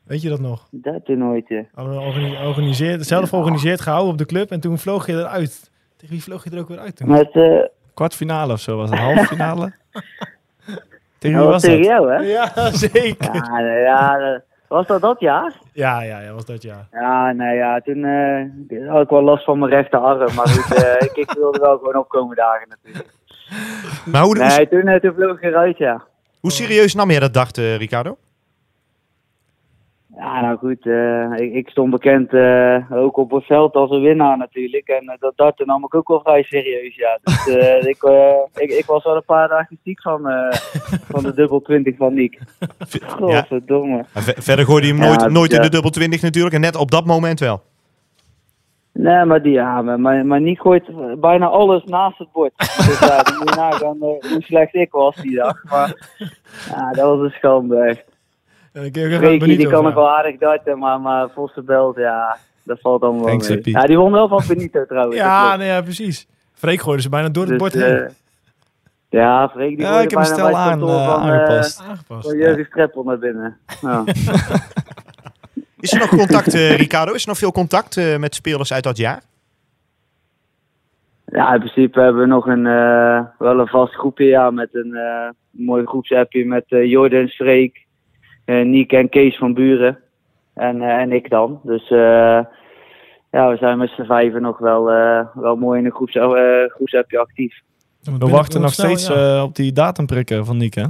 Weet je dat nog? Dat toernooitje. Hadden we organi- organiseerd, zelf georganiseerd gehouden op de club en toen vloog je eruit. Tegen wie vloog je er ook weer uit toen? Met, eh Kwartfinale of zo was het, halve finale. Tegen wie dat was tegen dat? jou, hè? Ja, zeker. Ja, ja, was dat dat jaar? Ja, ja, ja, was dat ja. Ja, nee, ja, toen eh, had ik wel last van mijn rechterarm. Maar goed, eh, ik, ik wilde wel gewoon opkomen dagen natuurlijk. Maar hoe, hoe, Nee, toen, eh, toen vloog ik eruit, ja. hoe serieus nam jij dat dag, eh, Ricardo? Ja, nou goed, eh, ik, ik stond bekend eh, ook op het veld als een winnaar natuurlijk. En eh, dat darten nam ik ook wel vrij serieus, ja. Dus ik, ik, ik was wel een paar dagen ziek van, van de dubbel 20 van Niek. Ja. Godverdomme. Ver- verder gooide hij hem Ja, nooit, nooit in ja. de dubbel 20 natuurlijk. En net op dat moment wel. Nee, maar die, ja, maar, maar, Niek gooit bijna alles naast het bord. Dus ja, dan moet je nagaan hoe slecht ik was die dag. Maar ja, dat was een schande echt. Ja, Freekie, die kan nog wel aardig darten, maar, maar Vossenbelt, ja, dat valt allemaal wel Thanks, mee. Ja, die won wel van Benito trouwens. Ja, nee, ja, precies. Freek gooide ze bijna door het Dus, bord heen. eh, ja, Freek, die Ja, gooide ik heb een bijna stel aan, kantoor eh, van, eh, aangepast. Aangepast. van Jurgen Streppel naar binnen. Ja. Is er nog contact, eh, Ricardo? Is er nog veel contact eh, met spelers uit dat jaar? Ja, in principe hebben we nog een, eh, wel een vast groepje ja, met een eh, mooi groepsappje met eh Jordan Freek, eh Niek en Kees van Buren. En, eh, en ik dan. Dus eh, ja, we zijn met z'n vijven nog wel, eh, wel mooi in een groeps, eh, groepsappje actief. We wachten nog snel, steeds ja. eh, op die datumprikken van Nick, hè?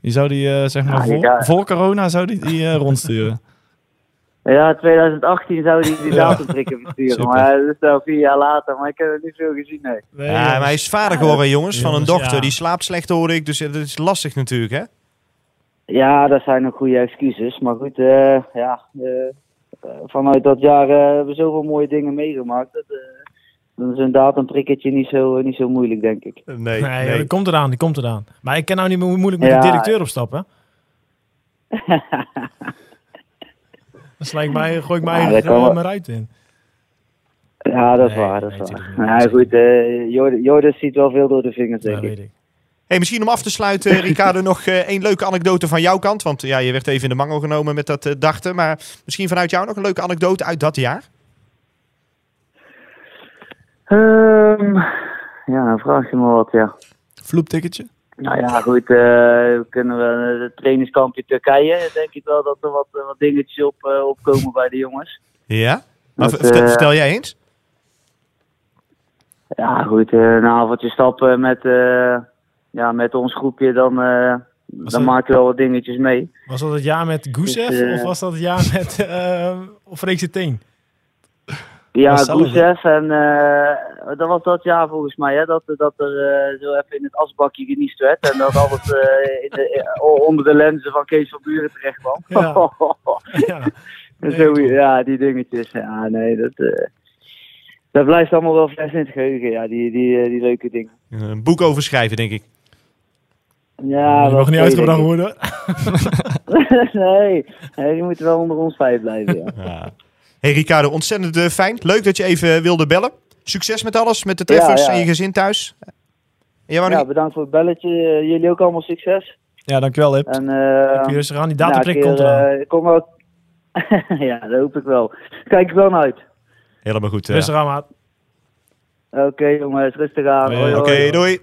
Die zou die, eh, zeg maar, Ja, voor, voor corona zou die, die eh, rondsturen. Ja, 2018 zou hij die Ja. datumprikken versturen. Super. Maar dat is nou vier jaar later. Maar ik heb het niet veel gezien, nee. Nee, ja, maar hij is vader geworden, jongens, van een dochter. ja. Die slaapt slecht, hoor ik. Dus ja, dat is lastig natuurlijk, hè? Ja, dat zijn nog goede excuses. Maar goed, eh, ja, eh, eh, vanuit dat jaar eh, hebben we zoveel mooie dingen meegemaakt. Dat, eh, dan is een datumprikketje niet zo, niet zo moeilijk, denk ik. Nee, Nee, die komt eraan, die komt eraan. Maar ik ken nou niet meer hoe moeilijk met Ja. de directeur opstappen. Dan sla ik mij, gooi ik mij Ja, maar uit in. Ja, dat is Nee, waar, dat is waar. Nee, goed, eh Jordan- Jordan ziet wel veel door de vingers, Ja, denk ik. weet ik. Hey, misschien om af te sluiten, Ricardo, nog eh, één leuke anekdote van jouw kant. Want ja, je werd even in de mangel genomen met dat eh, dachten. Maar misschien vanuit jou nog een leuke anekdote uit dat jaar? Ehm, ja, dan vraag je me wat, ja. Vloepticketje? Nou ja, goed, eh, we kunnen we het trainingskampje Turkije. Denk ik wel dat er wat, wat dingetjes op, opkomen bij de jongens. Ja? Maar Dat, vertel, vertel jij eens? Ja, goed, een avondje stappen met, eh, ja, met ons groepje, dan, eh, dan het- maak je wel wat dingetjes mee. Was dat het jaar met Gusev Dus, eh, of was dat het jaar met uh, Freek Teen? Ja, Gusev en eh, dat was dat jaar volgens mij, hè, dat, dat er eh, zo even in het asbakje geniest werd en dat alles eh, in de, eh, onder de lenzen van Kees van Buren terecht kwam. Ja. Ja. En zo, ja, die dingetjes. Ja, nee, dat, eh, dat blijft allemaal wel vers in het geheugen, ja, die, die, eh, die leuke dingen. Een boek over schrijven, denk ik. Ja, wel mag niet uitgebracht worden. nee, nee, die moeten wel onder ons vijf blijven, ja. Ja. Hey Ricardo, ontzettend eh, fijn. Leuk dat je even wilde bellen. Succes met alles, met de treffers Ja, ja. en je gezin thuis. En jij wou nog- ja, bedankt voor het belletje. Eh, Jullie ook allemaal succes. Ja, dankjewel, Hip. En, eh, je rustig aan, die nou, dataprik een komt eraan. eh, kom ook. ja, dat hoop ik wel. Kijk ik wel naar uit. Helemaal goed. Rustig aan, maat. Oké jongens, rustig aan. Oké, doei.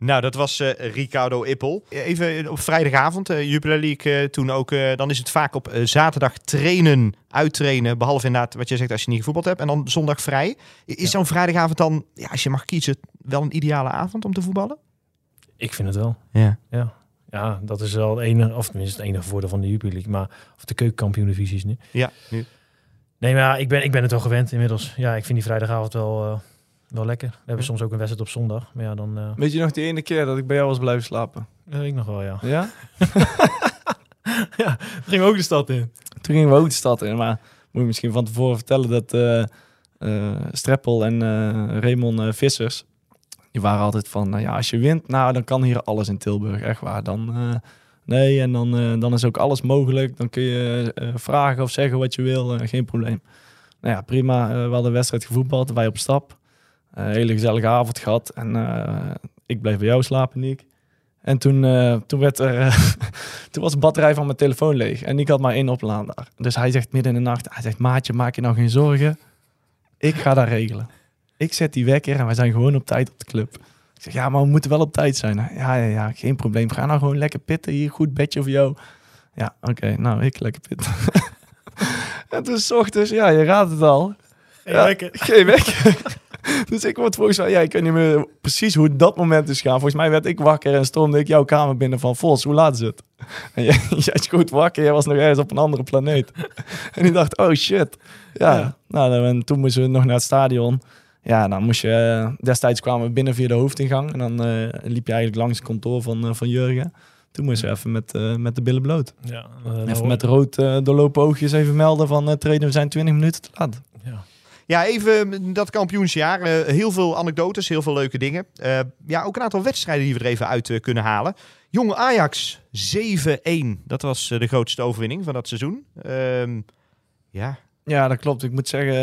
Nou, dat was eh, Ricardo Ippel. Even op vrijdagavond, eh Jupiler League eh, toen ook. eh, dan is het vaak op eh, zaterdag trainen, uittrainen. Behalve inderdaad wat je zegt als je niet gevoetbald hebt. En dan zondag vrij. Is zo'n vrijdagavond dan, ja, als je mag kiezen, wel een ideale avond om te voetballen? Ik vind het wel. Ja. Ja, dat is wel het enige, of tenminste het enige voordeel van de Jupiler League. Maar, of de keukenkampioen-divisie is nu. Ja, nu. Nee, maar ja, ik ben, ik ben het wel gewend inmiddels. Ja, ik vind die vrijdagavond wel, eh, wel lekker. We hebben soms ook een wedstrijd op zondag. Maar ja, dan eh Weet je nog die ene keer dat ik bij jou was blijven slapen? eh, ik nog wel, ja. Ja? Dan gingen we ook de stad in. Toen gingen we ook de stad in, maar moet ik misschien van tevoren vertellen dat eh eh, Streppel en eh Raymond Vissers, die waren altijd van, nou ja, als je wint, nou dan kan hier alles in Tilburg, echt waar. Dan, eh, nee, en dan, eh, dan is ook alles mogelijk. Dan kun je eh, vragen of zeggen wat je wil, geen probleem. Nou ja, prima. We hadden een wedstrijd gevoetbald, wij op stap. Eh, hele gezellige avond gehad en eh, ik bleef bij jou slapen, Niek. En toen, eh, toen, werd er, toen was de batterij van mijn telefoon leeg. En ik had maar één oplader. Dus hij zegt midden in de nacht, hij zegt, maatje, maak je nou geen zorgen. Ik ga dat regelen. Ik zet die wekker en wij zijn gewoon op tijd op de club. Ik zeg, ja, maar we moeten wel op tijd zijn. hè. Ja, ja, ja, geen probleem. Ga nou gewoon lekker pitten hier, goed bedje voor jou. Ja, oké, nou, ik lekker pitten. en toen 's ochtends, ja, je raadt het al. Ja, Geen wekker. dus ik word volgens mij, ja, ik weet niet meer precies hoe dat moment is gaan. Volgens mij werd ik wakker en stormde ik jouw kamer binnen van Vos, hoe laat is het? En jij, jij schoot wakker, jij was nog ergens op een andere planeet. en ik dacht, oh shit. Ja, Ja. nou, en toen moesten we nog naar het stadion. Ja, dan moest je, eh, destijds kwamen we binnen via de hoofdingang. En dan eh, liep je eigenlijk langs het kantoor van, eh, van Jurgen. Toen moesten we even met, met de billen bloot. Ja, Even met rood doorlopen oogjes even melden van trainen, we zijn 20 minuten te laat. Ja. Even dat kampioensjaar. Eh, heel veel anekdotes, heel veel leuke dingen. Eh, ja, ook een aantal wedstrijden die we er even uit eh, kunnen halen. Jong Ajax 7-1. Dat was de grootste overwinning van dat seizoen. Ehm, ja, Ja, dat klopt. Ik moet zeggen,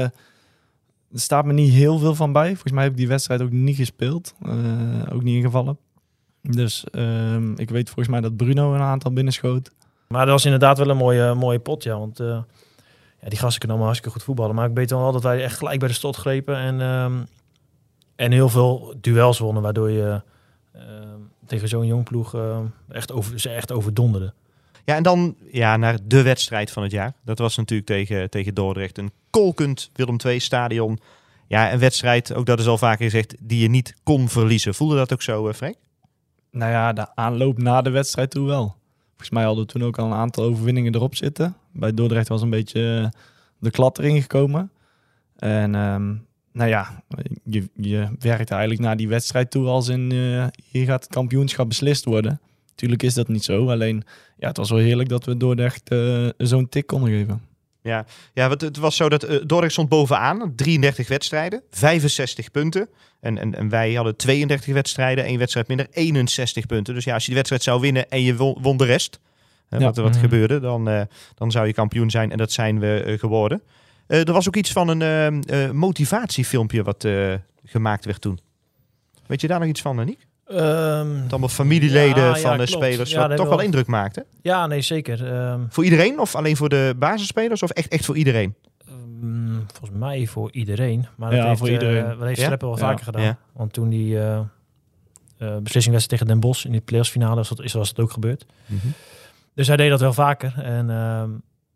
er staat me niet heel veel van bij. Volgens mij heb ik die wedstrijd ook niet gespeeld. eh, ook niet ingevallen. Dus ehm, ik weet volgens mij dat Bruno een aantal binnenschoot. Maar dat was inderdaad wel een mooie, mooie pot, ja. Want eh, ja, die gasten kunnen allemaal hartstikke goed voetballen. Maar ik weet dan wel dat wij echt gelijk bij de stot grepen. En, ehm, en heel veel duels wonnen. Waardoor je ehm, tegen zo'n jong ploeg eh, echt over, ze echt overdonderden. Ja, en dan ja, naar de wedstrijd van het jaar. Dat was natuurlijk tegen, tegen Dordrecht. Een kolkend Willem II stadion. Ja, een wedstrijd, ook dat is al vaker gezegd, die je niet kon verliezen. Voelde dat ook zo, eh, Frank? Nou ja, de aanloop na de wedstrijd toe wel. Volgens mij hadden we toen ook al een aantal overwinningen erop zitten. Bij Dordrecht was een beetje eh, de klad erin gekomen. En ehm, nou ja, je, je werkt eigenlijk naar die wedstrijd toe als in eh, hier gaat het kampioenschap beslist worden. Tuurlijk is dat niet zo, alleen ja, het was wel heerlijk dat we Dordrecht eh, zo'n tik konden geven. Ja, ja want het was zo dat eh, Dordrecht stond bovenaan. 33 wedstrijden, 65 punten. En, en, en wij hadden 32 wedstrijden, één wedstrijd minder, 61 punten. Dus ja, als je die wedstrijd zou winnen en je won, won de rest, hè, Ja. wat, wat Mhm. gebeurde, dan, eh, dan zou je kampioen zijn. En dat zijn we eh, geworden. Er was ook iets van een motivatiefilmpje wat gemaakt werd toen. Weet je daar nog iets van, Aniek? Ehm, Het allemaal familieleden Ja, ja, van de klopt. spelers, Ja, wat dat toch wel. wel indruk maakte. ja, nee, zeker. Ehm, Voor iedereen of alleen voor de basisspelers of echt, echt voor iedereen? ehm, volgens mij voor iedereen. Maar Ja, dat heeft, voor eh, iedereen. dat heeft Ja? Streppel wel Ja. vaker gedaan. Ja. Want toen die eh eh, beslissingwedstrijd tegen Den Bosch in die playoffsfinale is dat, is, was het ook gebeurd. Dus hij deed dat wel vaker. En, ehm,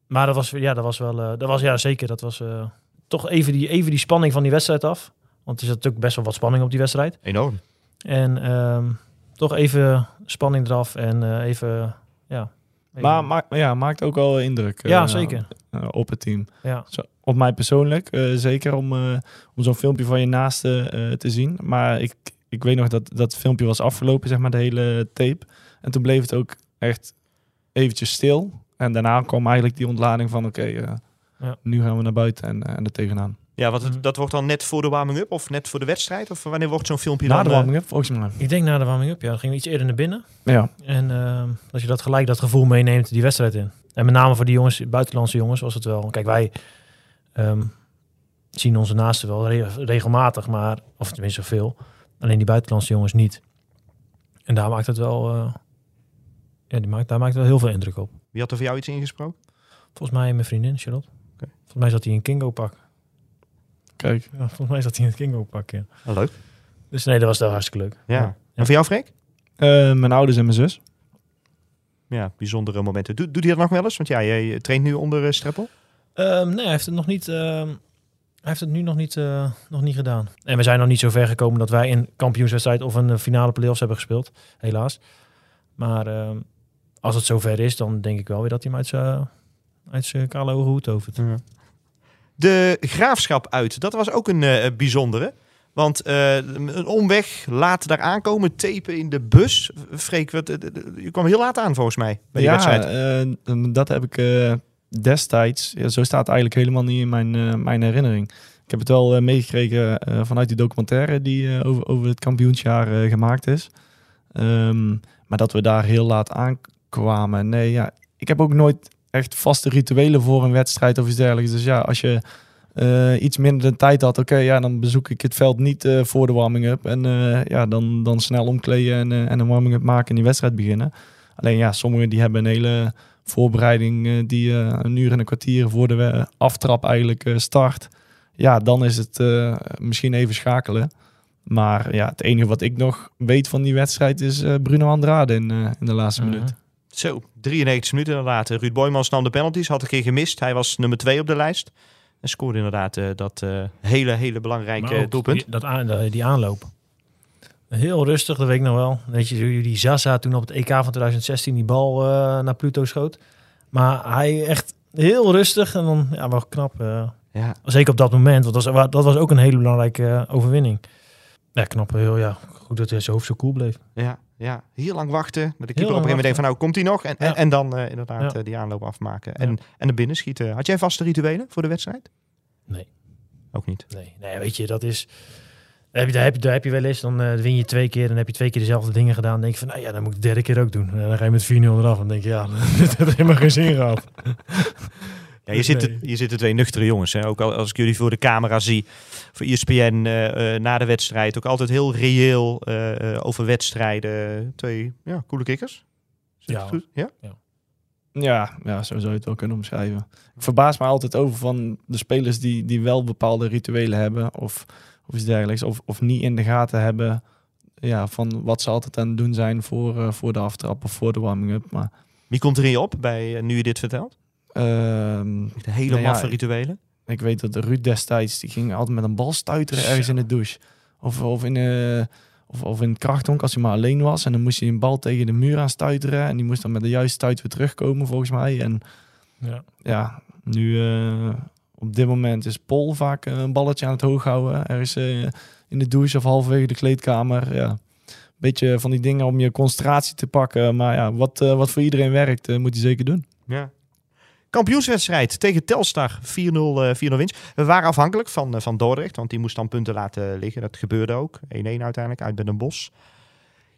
maar dat was, ja, dat was wel, eh, dat was ja zeker, dat was eh, toch even die, even die spanning van die wedstrijd af. Want er zat natuurlijk best wel wat spanning op die wedstrijd. Enorm. En ehm, toch even spanning eraf en eh, even, ja. even- Maar maakt, ja, maakt ook wel indruk eh, ja, zeker. eh, op het team. Ja. Zo, op mij persoonlijk, eh, zeker om, eh, om zo'n filmpje van je naaste eh, te zien. Maar ik, ik weet nog dat dat filmpje was afgelopen, zeg maar, de hele tape. En toen bleef het ook echt eventjes stil. En daarna kwam eigenlijk die ontlading van, oké, eh, Ja. nu gaan we naar buiten en, eh, en er tegenaan. Ja, want het- Mhm. dat wordt dan net voor de warming-up of net voor de wedstrijd? Of wanneer wordt zo'n filmpje Na dan... de eh, warming-up, volgens mij. Ik denk na de warming-up, ja. Dan gingen we iets eerder naar binnen. Ja. En eh, dat je dat gelijk dat gevoel meeneemt die wedstrijd in. En met name voor die jongens, buitenlandse jongens, was het wel. Kijk, wij ehm, zien onze naasten wel re- regelmatig, maar, of tenminste veel. Alleen die buitenlandse jongens niet. En daar maakt het wel, eh, ja, die maakt, daar maakt het wel heel veel indruk op. Wie had er voor jou iets ingesproken? Volgens mij mijn vriendin, Charlotte. Oké. Volgens mij zat hij in Kingo pak. Kijk. Ja, volgens mij zat hij in het Kingo pak, ja. Oh, leuk. Dus nee, dat was wel hartstikke leuk. Ja. En voor jou, Freek? Eh, mijn ouders en mijn zus. Ja, bijzondere momenten. Doe, doet hij dat nog wel eens? Want ja, jij traint nu onder eh, Streppel. Ehm, nee, hij heeft het nog niet. ehm, hij heeft het nu nog niet, eh, nog niet gedaan. En we zijn nog niet zo ver gekomen dat wij een kampioenswedstrijd of een finale play-offs hebben gespeeld. Helaas. Maar ehm, als het zover is, dan denk ik wel weer dat hij hem uit zijn, uit zijn kale hoge hoed tovert. De graafschap uit, dat was ook een eh, bijzondere. Want eh, een omweg, laat daar aankomen, tapen in de bus. Freek, wat, eh, je kwam heel laat aan volgens mij bij die ja, wedstrijd. dat heb ik destijds. Ja, zo staat het eigenlijk helemaal niet in mijn, mijn herinnering. Ik heb het wel meegekregen vanuit die documentaire die over, over het kampioensjaar gemaakt is. Ehm, maar dat we daar heel laat aankwamen. Nee, ja, ik heb ook nooit echt vaste rituelen voor een wedstrijd of iets dergelijks. Dus ja, als je eh, iets minder de tijd had, oké, ja, dan bezoek ik het veld niet eh, voor de warming-up. En eh, ja, dan, dan snel omkleden en, en een warming-up maken en die wedstrijd beginnen. Alleen ja, sommigen die hebben een hele voorbereiding die een uur en een kwartier voor de aftrap eigenlijk start. Ja, dan is het misschien even schakelen. Maar ja, het enige wat ik nog weet van die wedstrijd is Bruno Andrade in, in de laatste Mhm. minuut. Zo, 93 minuten inderdaad. Eh, Ruud Boymans nam de penalties, had een keer gemist. Hij was nummer 2 op de lijst. En scoorde inderdaad eh, dat eh, hele, hele belangrijke ook doelpunt. Die, dat aan, die, aanloop. Heel rustig, dat weet ik nog wel. Weet je, die Zaza toen op het EK van 2016 die bal naar Pluto schoot. Maar hij echt heel rustig en dan ja, wel knap. Ja, zeker op dat moment, want dat was, dat was ook een hele belangrijke overwinning. Ja, knap. Heel, ja, goed dat hij zijn hoofd zo cool bleef. ja, ja. Heel lang wachten. Maar de keeper op een gegeven moment denkt van nou, komt hij nog? En, en, Ja. en dan eh, inderdaad Ja. eh, die aanloop afmaken. En, en de binnenschieten. Had jij vaste rituelen voor de wedstrijd? Nee. Ook niet. Nee, nee weet je, dat is... Daar heb je, daar heb je, daar heb je wel eens, dan eh, win je twee keer, dan heb je twee keer dezelfde dingen gedaan. Dan denk je van, nou ja, dan moet ik de derde keer ook doen. En dan ga je met 4-0 eraf. En dan denk je, ja, dit heeft helemaal geen zin gehad. Ja, je, zit, je zitten twee nuchtere jongens. Hè? Ook al, als ik jullie voor de camera zie, voor ESPN eh, eh, na de wedstrijd. Ook altijd heel reëel eh, eh, over wedstrijden. Twee ja, coole kikkers. Zit Ja. het goed? ja? Ja, ja, zo zou je het wel kunnen omschrijven. Ik verbaas me altijd over van de spelers die, die wel bepaalde rituelen hebben of, of iets dergelijks. Of, of niet in de gaten hebben ja, van wat ze altijd aan het doen zijn voor, eh, voor de aftrap of voor de warming-up. Maar Wie komt er in je op bij, nu je dit vertelt? Ehm, De hele Nou ja, rituelen. ik weet dat Ruud destijds, die ging altijd met een bal stuiteren ergens in de douche. Of, of, in, eh of, of in het krachtonk als hij maar alleen was. En dan moest hij een bal tegen de muur aan stuiteren. En die moest dan met de juiste stuit weer terugkomen volgens mij. En Ja. ja, nu eh, op dit moment is Paul vaak eh, een balletje aan het hoog houden. Er is in de douche of halverwege de kleedkamer. Ja. Beetje van die dingen om je concentratie te pakken. Maar ja, wat, wat voor iedereen werkt, moet hij zeker doen. Ja. Kampioenswedstrijd tegen Telstar, 4-0 eh, 4-0 winst. We waren afhankelijk van, eh, van Dordrecht, want die moest dan punten laten liggen. Dat gebeurde ook. 1-1 uiteindelijk uit bij Den Bosch.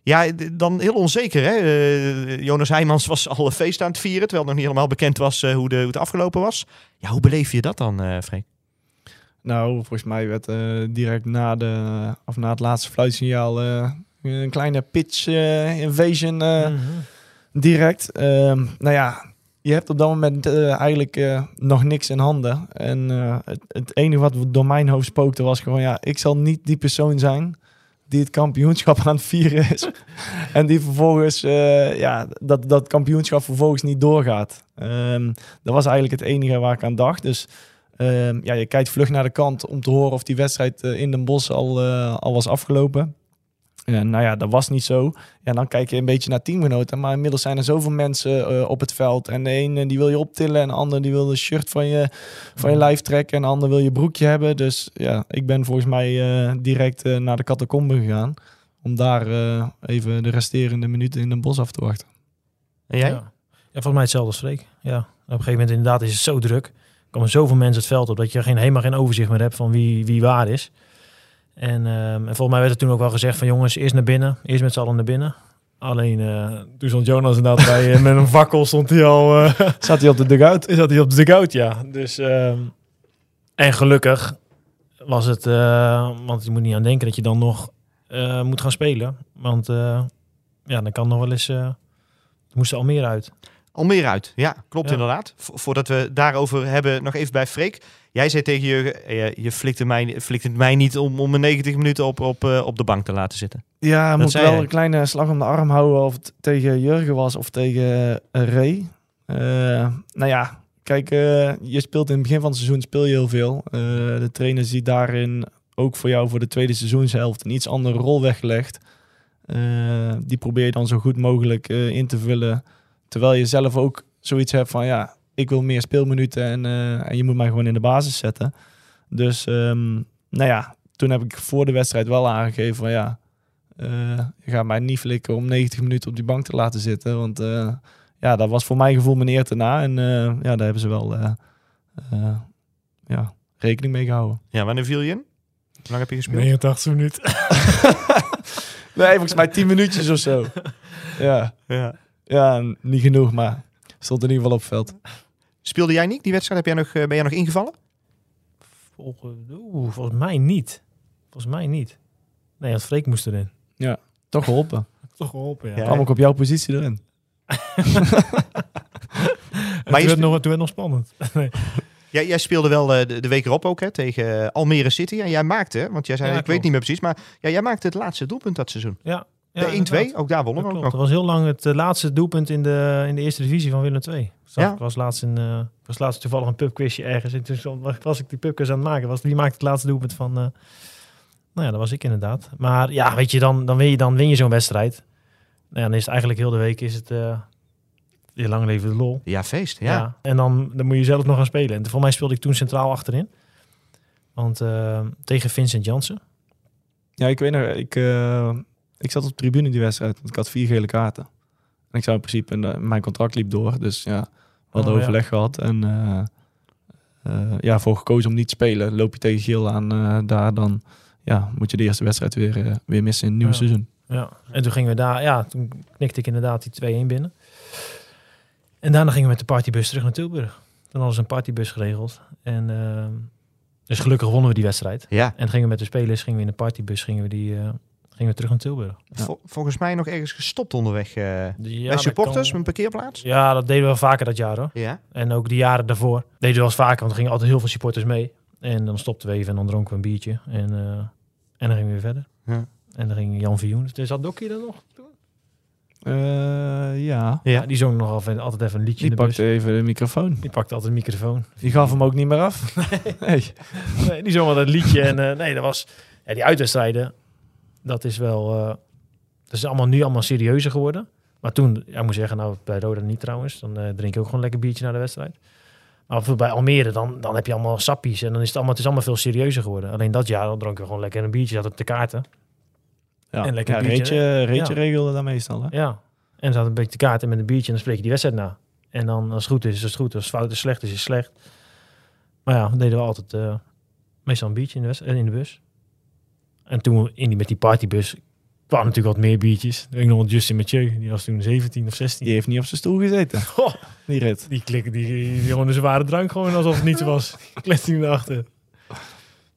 Ja, dan heel onzeker. Hè? Eh, Jonas Heijmans was al een feest aan het vieren, terwijl het nog niet helemaal bekend was hoe, de, hoe het afgelopen was. Ja, hoe beleef je dat dan, eh Freek? Nou, volgens mij werd direct na, de, of na het laatste fluitsignaal een kleine pitch invasion Mhm. direct. Ehm, nou ja, je hebt op dat moment eh, eigenlijk eh, nog niks in handen. En eh, het, het enige wat door mijn hoofd spookte was gewoon, ja, ik zal niet die persoon zijn die het kampioenschap aan het vieren is. en die vervolgens, ja, dat, dat kampioenschap vervolgens niet doorgaat. Ehm, dat was eigenlijk het enige waar ik aan dacht. Dus ehm, ja, je kijkt vlug naar de kant om te horen of die wedstrijd in Den Bosch al, al was afgelopen. En nou ja, dat was niet zo. Ja, dan kijk je een beetje naar teamgenoten. Maar inmiddels zijn er zoveel mensen eh, op het veld. En de ene die wil je optillen. En de ander die wil de shirt van je, van je lijf trekken. En de ander wil je broekje hebben. Dus ja, ik ben volgens mij eh, direct eh, naar de catacombe gegaan. Om daar eh, even de resterende minuten in Den Bosch af te wachten. En jij? Ja. ja, volgens mij hetzelfde als Freek. Ja, op een gegeven moment inderdaad is het zo druk. komen zoveel mensen het veld op dat je geen, helemaal geen overzicht meer hebt van wie, wie waar is. En, ehm, en volgens mij werd er toen ook wel gezegd van jongens, eerst naar binnen. Eerst met z'n allen naar binnen. Alleen eh, toen stond Jonas inderdaad bij, eh, met een fakkel stond hij al... eh, Zat hij op de dugout? is dat hij op de dugout, ja. Dus, ehm, en gelukkig was het, eh, want je moet niet aan denken dat je dan nog eh, moet gaan spelen. Want eh, ja, dan kan nog wel eens, uh, moest al meer uit. Almere uit. Ja, klopt Ja. inderdaad. Vo- voordat we daarover hebben, nog even bij Freek. Jij zei tegen je, eh, je flikte, mij, flikte het mij niet om, om me 90 minuten op, op, eh, op de bank te laten zitten. Ja, moet ik zei wel hij. een kleine slag om de arm houden of het tegen Jurgen was of tegen eh, Ray. Eh, nou ja, kijk, je speelt in het begin van het seizoen speel je heel veel. De trainer ziet daarin ook voor jou voor de tweede seizoenshelft een iets andere rol weggelegd. Die probeer je dan zo goed mogelijk in te vullen. Terwijl je zelf ook zoiets hebt van ja, ik wil meer speelminuten en, eh, en je moet mij gewoon in de basis zetten. Dus ehm, nou ja, toen heb ik voor de wedstrijd wel aangegeven van ja, eh, je gaat mij niet flikken om 90 minuten op die bank te laten zitten. Want eh, ja, dat was voor mijn gevoel mijn eer te na. En eh, ja, daar hebben ze wel eh, eh, ja, rekening mee gehouden. Ja, wanneer viel je in? Hoe lang heb je gespeeld? 89 minuten. Nee, volgens mij 10 minuutjes of zo. Ja, Ja. ja niet genoeg, maar stond in ieder geval op het veld. Speelde jij niet die wedstrijd? Heb jij nog, eh, ben jij nog ingevallen? Volgens, oeh, volgens mij niet. Volgens mij niet. Nee, want Freek moest erin. Toch geholpen. Toch geholpen, ja. Ja. Kwam ik op jouw positie erin. Maar toen, je werd nog, toen werd nog spannend. nee. Jij, jij speelde wel eh, de, de week erop ook hè, tegen Almere City. En jij maakte, want jij zei, Ja, ik weet niet meer precies, maar ja, jij maakte het laatste doelpunt dat seizoen. Ja, de 1-2, inderdaad. ook daar wonnen we ook nog. Dat was heel lang het eh, laatste doelpunt in de, in de eerste divisie van Willem II. Zag, Ja. Ik was laatst, in, eh, was laatst toevallig een pubquizje ergens. En toen was ik die pubquiz aan het maken. Was, wie maakte het laatste doelpunt van... eh, nou ja, dat was ik inderdaad. Maar ja, weet je, dan, dan win je, dan win je zo'n wedstrijd. Nou ja, dan is het eigenlijk heel de week is het... eh je lang leven de lol. Ja, feest. Ja. Ja. En dan, dan moet je zelf nog gaan spelen. En voor mij speelde ik toen centraal achterin. Want tegen Vincent Jansen. Ja, ik weet nog, ik, eh, ik zat op de tribune die wedstrijd. Want ik had vier gele kaarten. En ik zou in principe, en, mijn contract liep door. Dus ja, we hadden Oh, ja. overleg gehad. En eh, eh, ja, voor gekozen om niet te spelen. Loop je tegen geel aan eh, daar, dan ja, moet je de eerste wedstrijd weer, weer missen in het nieuwe Ja. seizoen. Ja. En toen gingen we daar, ja, toen knikte ik inderdaad die 2-1 binnen. En daarna gingen we met de partybus terug naar Tilburg. Toen hadden ze een partybus geregeld. En dus gelukkig wonnen we die wedstrijd. Ja. En gingen we met de spelers, gingen we in de partybus, gingen we, die, eh, gingen we terug naar Tilburg. Ja. Vol- volgens mij nog ergens gestopt onderweg. eh, Ja, bij dat supporters, kan- een parkeerplaats. Ja, dat deden we wel vaker dat jaar hoor. Ja. En ook die jaren daarvoor deden we wel eens vaker, want er gingen altijd heel veel supporters mee. En dan stopten we even en dan dronken we een biertje. En, eh, en dan gingen we weer verder. Ja. En dan ging Jan Vioen. Dus zat Dokkie er nog? Eh, ja, Ja. Ja, die zong nog altijd altijd even een liedje die in de bus. pakte even de microfoon. Die pakte altijd een microfoon. Die gaf hem ook niet meer af. Nee. Nee, die zong altijd een liedje. En eh, nee, dat was... Ja, die uitwedstrijden, dat is wel... eh, dat is allemaal nu allemaal serieuzer geworden. Maar toen, ja, ik moet zeggen, nou bij Roda niet trouwens. Dan eh, drink ik ook gewoon lekker biertje na de wedstrijd. Maar bij Almere, dan, dan heb je allemaal sappies. En dan is het allemaal, het is allemaal veel serieuzer geworden. Alleen dat jaar, dan dronken we gewoon lekker een biertje. Zat op de kaarten. Ja, En lekker ja, biertje, Reetje, Reetje Ja. regelde dat meestal. Hè? Ja. En dan zat een beetje de kaarten met een biertje. En dan spreek je die wedstrijd na. En dan als het goed is, is het goed. Als het fout is, slecht is, is het slecht. Maar ja, dan deden we altijd eh, meestal een biertje in de, in de bus. En toen in die, met die partybus kwamen natuurlijk wat meer biertjes. Ik nog Justin Mathieu, die was toen 17 of 16. Die heeft niet op zijn stoel gezeten. Goh, Die rit. die klikken, die, die, gewoon een zware drank gewoon alsof het niets was. Kletst hij naar achter.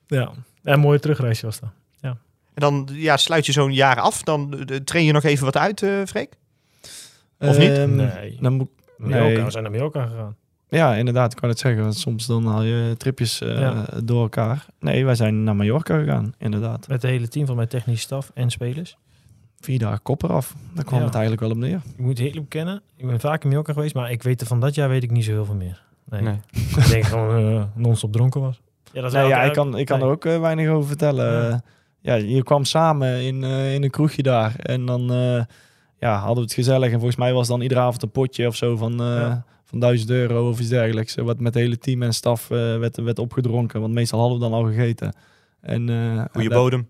Ja, en een mooie terugreisje was dat. En dan ja, sluit je zo'n jaar af. Dan eh, train je nog even wat uit, eh Freek. Of niet? Ehm, Nee. Dan moet, Mallorca, Nee. we zijn naar Mallorca gegaan. Ja, inderdaad, ik kan het zeggen. Want soms dan haal je tripjes eh, Ja. door elkaar. Nee, wij zijn naar Mallorca gegaan, inderdaad. Met het hele team van mijn technische staf en spelers. Vier dagen kopper af. Daar kwam Ja. het eigenlijk wel op neer. Ik moet heel bekennen, ik ben vaak in Mallorca geweest, maar ik weet er van dat jaar weet ik niet zo heel veel meer. Nee. Nee. ik denk gewoon uh, non-stop dronken was. Ja, dat is Nee, ja, ik kan, ik kan nee. er ook eh, weinig over vertellen. Ja. Je kwam samen in, eh, in een kroegje daar. En dan eh, ja, hadden we het gezellig. En volgens mij was dan iedere avond een potje of zo van, eh, Ja. Van 1000 euro of iets dergelijks. eh, Wat met het hele team en staf eh, werd, werd opgedronken. Want meestal hadden we dan al gegeten. En, eh, Goede en bodem.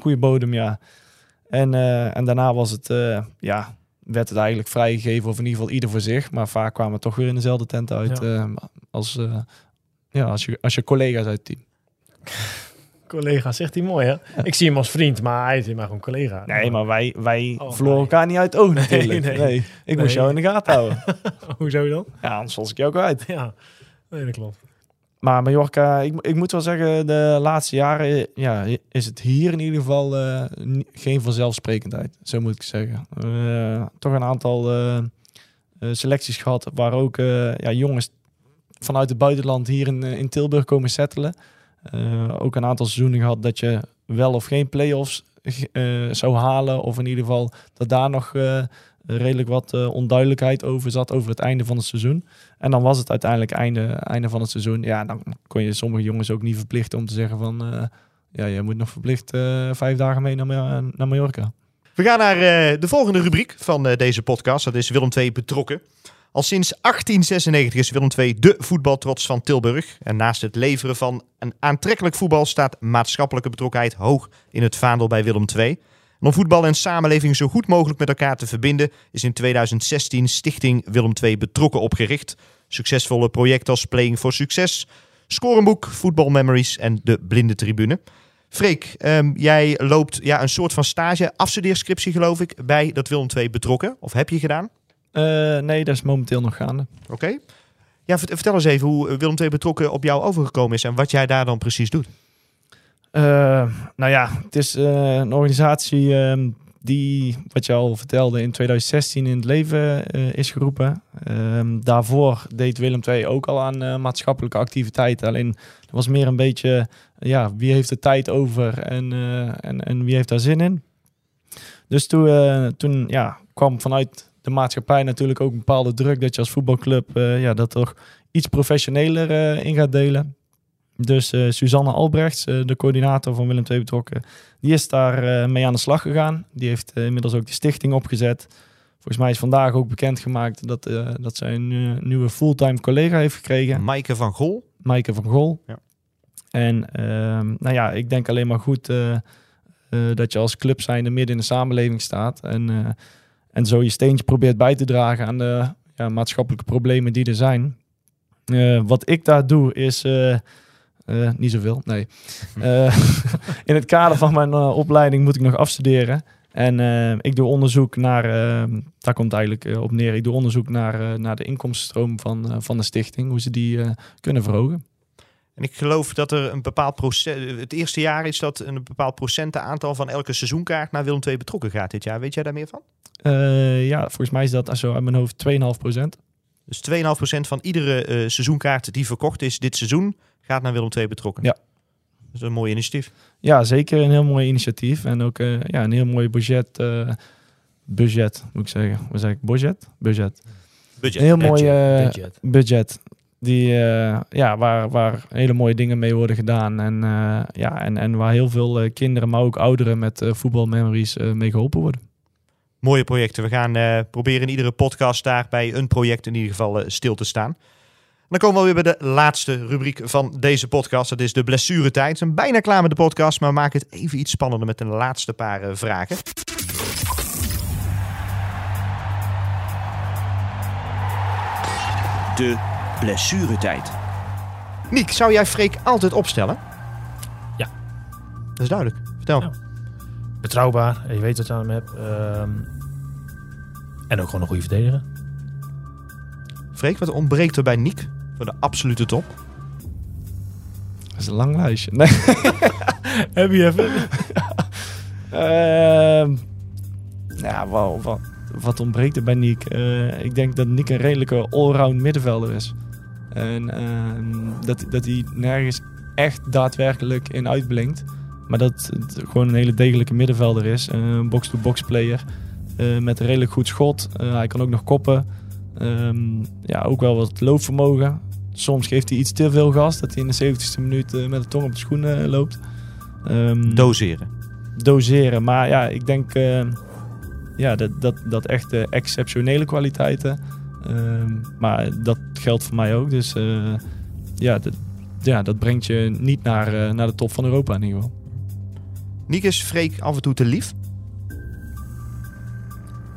Goede bodem, ja. En, eh, en daarna was het, eh, ja, werd het eigenlijk vrijgegeven, of in ieder geval ieder voor zich. Maar vaak kwamen we toch weer in dezelfde tent uit Ja. eh, als, eh, ja, als, je, als je collega's uit het team. Collega, zegt hij mooi hè? Ik zie hem als vriend, maar hij is maar gewoon collega. Nee, maar wij, wij Oh, verloren nee. elkaar niet uit het oog natuurlijk. nee. Nee, Ik moest Nee. jou in de gaten houden. Hoezo dan? Ja, anders was ik jou kwijt. Ja, nee, dat klopt. Maar Mallorca, ik, ik moet wel zeggen, de laatste jaren ja, is het hier in ieder geval eh, geen vanzelfsprekendheid. Zo moet ik zeggen. Eh, toch een aantal eh, selecties gehad waar ook ja, jongens vanuit het buitenland hier in, in Tilburg komen settelen. Eh, ook een aantal seizoenen gehad dat je wel of geen play-offs eh, zou halen. Of in ieder geval dat daar nog eh, redelijk wat onduidelijkheid over zat over het einde van het seizoen. En dan was het uiteindelijk einde, einde van het seizoen. Ja, dan kon je sommige jongens ook niet verplichten om te zeggen van... ja, je moet nog verplicht vijf dagen mee naar, naar Mallorca. We gaan naar de volgende rubriek van deze podcast. Dat is Willem II betrokken. Al sinds 1896 is Willem II de voetbaltrots van Tilburg. En naast het leveren van een aantrekkelijk voetbal staat maatschappelijke betrokkenheid hoog in het vaandel bij Willem II. En om voetbal en samenleving zo goed mogelijk met elkaar te verbinden, is in 2016 Stichting Willem II betrokken opgericht. Succesvolle projecten als Playing for Succes, Scorenboek, Football Memories en de Blinde Tribune. Freek, ehm, jij loopt ja, een soort van stage, afstudeerscriptie geloof ik, bij dat Willem II betrokken. Of heb je gedaan? Eh, nee, dat is momenteel nog gaande. Oké. Ja, vert- vertel eens even hoe Willem II betrokken op jou overgekomen is en wat jij daar dan precies doet. Eh, nou ja, het is eh, een organisatie ehm, die, wat je al vertelde, in 2016 in het leven eh, is geroepen. Ehm, daarvoor deed Willem II ook al aan eh, maatschappelijke activiteiten. Alleen dat was meer een beetje, ja, wie heeft er tijd over en, eh, en, en wie heeft daar zin in. Dus toen, eh, toen ja, kwam vanuit de maatschappij natuurlijk ook een bepaalde druk dat je als voetbalclub eh, ja, dat toch iets professioneler eh, in gaat delen. Dus eh, Suzanne Albrechts, de coördinator van Willem II betrokken, die is daar mee aan de slag gegaan. Die heeft inmiddels ook de stichting opgezet. Volgens mij is vandaag ook bekendgemaakt dat, dat zij een nieuwe fulltime collega heeft gekregen, Maaike van Gol. Maaike van Gol. Ja. En ehm, nou ja, ik denk alleen maar goed dat je als club zijnde midden in de samenleving staat. En, en zo je steentje probeert bij te dragen aan de ja, maatschappelijke problemen die er zijn. Eh, wat ik daar doe is... eh, eh, niet zoveel, nee. In het kader van mijn opleiding moet ik nog afstuderen. En ik doe onderzoek naar, daar komt eigenlijk op neer, ik doe onderzoek naar, naar de inkomstenstroom van, van de stichting, hoe ze die kunnen verhogen. En ik geloof dat er een bepaald procent, het eerste jaar is dat een bepaald procentaantal van elke seizoenkaart naar Willem II betrokken gaat dit jaar. Weet jij daar meer van? Eh, ja, volgens mij is dat zo uit mijn hoofd 2,5 procent. Dus 2,5% van iedere eh, seizoenkaart die verkocht is dit seizoen gaat naar Willem II betrokken. Ja. Dat is een mooi initiatief. Ja, zeker een heel mooi initiatief en ook eh, ja, een heel mooi budget. eh, budget, moet ik zeggen. Wat zeg ik? Budget? Budget. Budget. Een heel mooi Budget. budget. Die, eh, ja, waar, waar hele mooie dingen mee worden gedaan. En, eh, ja, en, en waar heel veel eh, kinderen, maar ook ouderen met eh voetbalmemories eh, mee geholpen worden. Mooie projecten. We gaan eh, proberen in iedere podcast daar bij een project in ieder geval stil te staan. En dan komen we weer bij de laatste rubriek van deze podcast. Dat is de blessuretijd. We zijn bijna klaar met de podcast, maar we maken het even iets spannender met een laatste paar vragen. De blessuretijd. Niek, zou jij Freek altijd opstellen? Ja. Dat is duidelijk. Vertel. Ja. Betrouwbaar, je weet wat je aan hem hebt. ehm, en ook gewoon een goede verdediger. Freek, wat ontbreekt er bij Niek voor de absolute top? Dat is een lang lijstje. Nee. Heb je even? Ehm, ja, wel, wat, wat ontbreekt er bij Niek? Eh, ik denk dat Niek een redelijke allround middenvelder is. En ehm, dat, dat hij nergens echt daadwerkelijk in uitblinkt. Maar dat het gewoon een hele degelijke middenvelder is. Eh, Een box-to-box player. eh, met een redelijk goed schot. Eh, hij kan ook nog koppen. Ehm, ja, ook wel wat loopvermogen. Soms geeft hij iets te veel gas. Dat hij in de 70ste minuut met de tong op de schoenen loopt. Ehm, Doseren. doseren. Maar ja, ik denk ja, dat, dat, dat echt exceptionele kwaliteiten. Ehm, maar dat geldt voor mij ook. Dus eh, ja, dat, ja, dat brengt je niet naar, eh, naar de top van Europa in ieder geval. Niek is Freek af en toe te lief.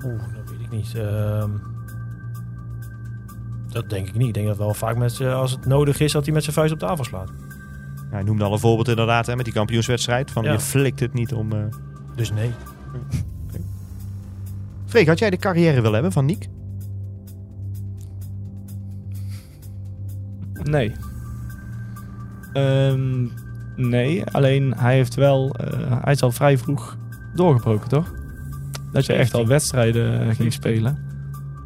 Oeh, dat weet ik niet. Ehm, Dat denk ik niet. Ik denk dat wel vaak met, als het nodig is, dat hij met zijn vuist op tafel slaat. Ja, hij noemde al een voorbeeld inderdaad hè, met die kampioenswedstrijd. Van Ja. je flikt het niet om... eh Dus nee. Freek, had jij de carrière willen hebben van Niek? Nee. Ehm, nee, alleen hij heeft wel... eh, hij is al vrij vroeg doorgebroken, toch? Dat je echt al wedstrijden eh, ging spelen.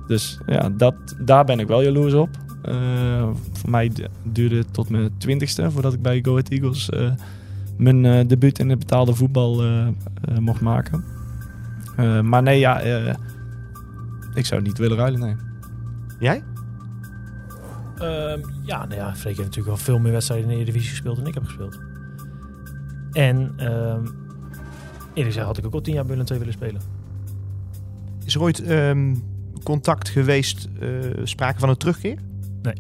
Dus ja, dat, daar ben ik wel jaloers op. Eh, voor mij du- duurde het tot mijn twintigste voordat ik bij Go Ahead Eagles mijn eh, debuut in het betaalde voetbal mocht maken. Maar nee, ja, ik zou niet willen ruilen, nee. Jij? Ehm, ja, nou ja, Freek heeft natuurlijk wel veel meer wedstrijden in de Eredivisie gespeeld dan ik heb gespeeld. En ehm eerlijk gezegd had ik ook al tien jaar bij Willem II willen spelen. Is er ooit ehm, contact geweest, eh, sprake van een terugkeer? Nee.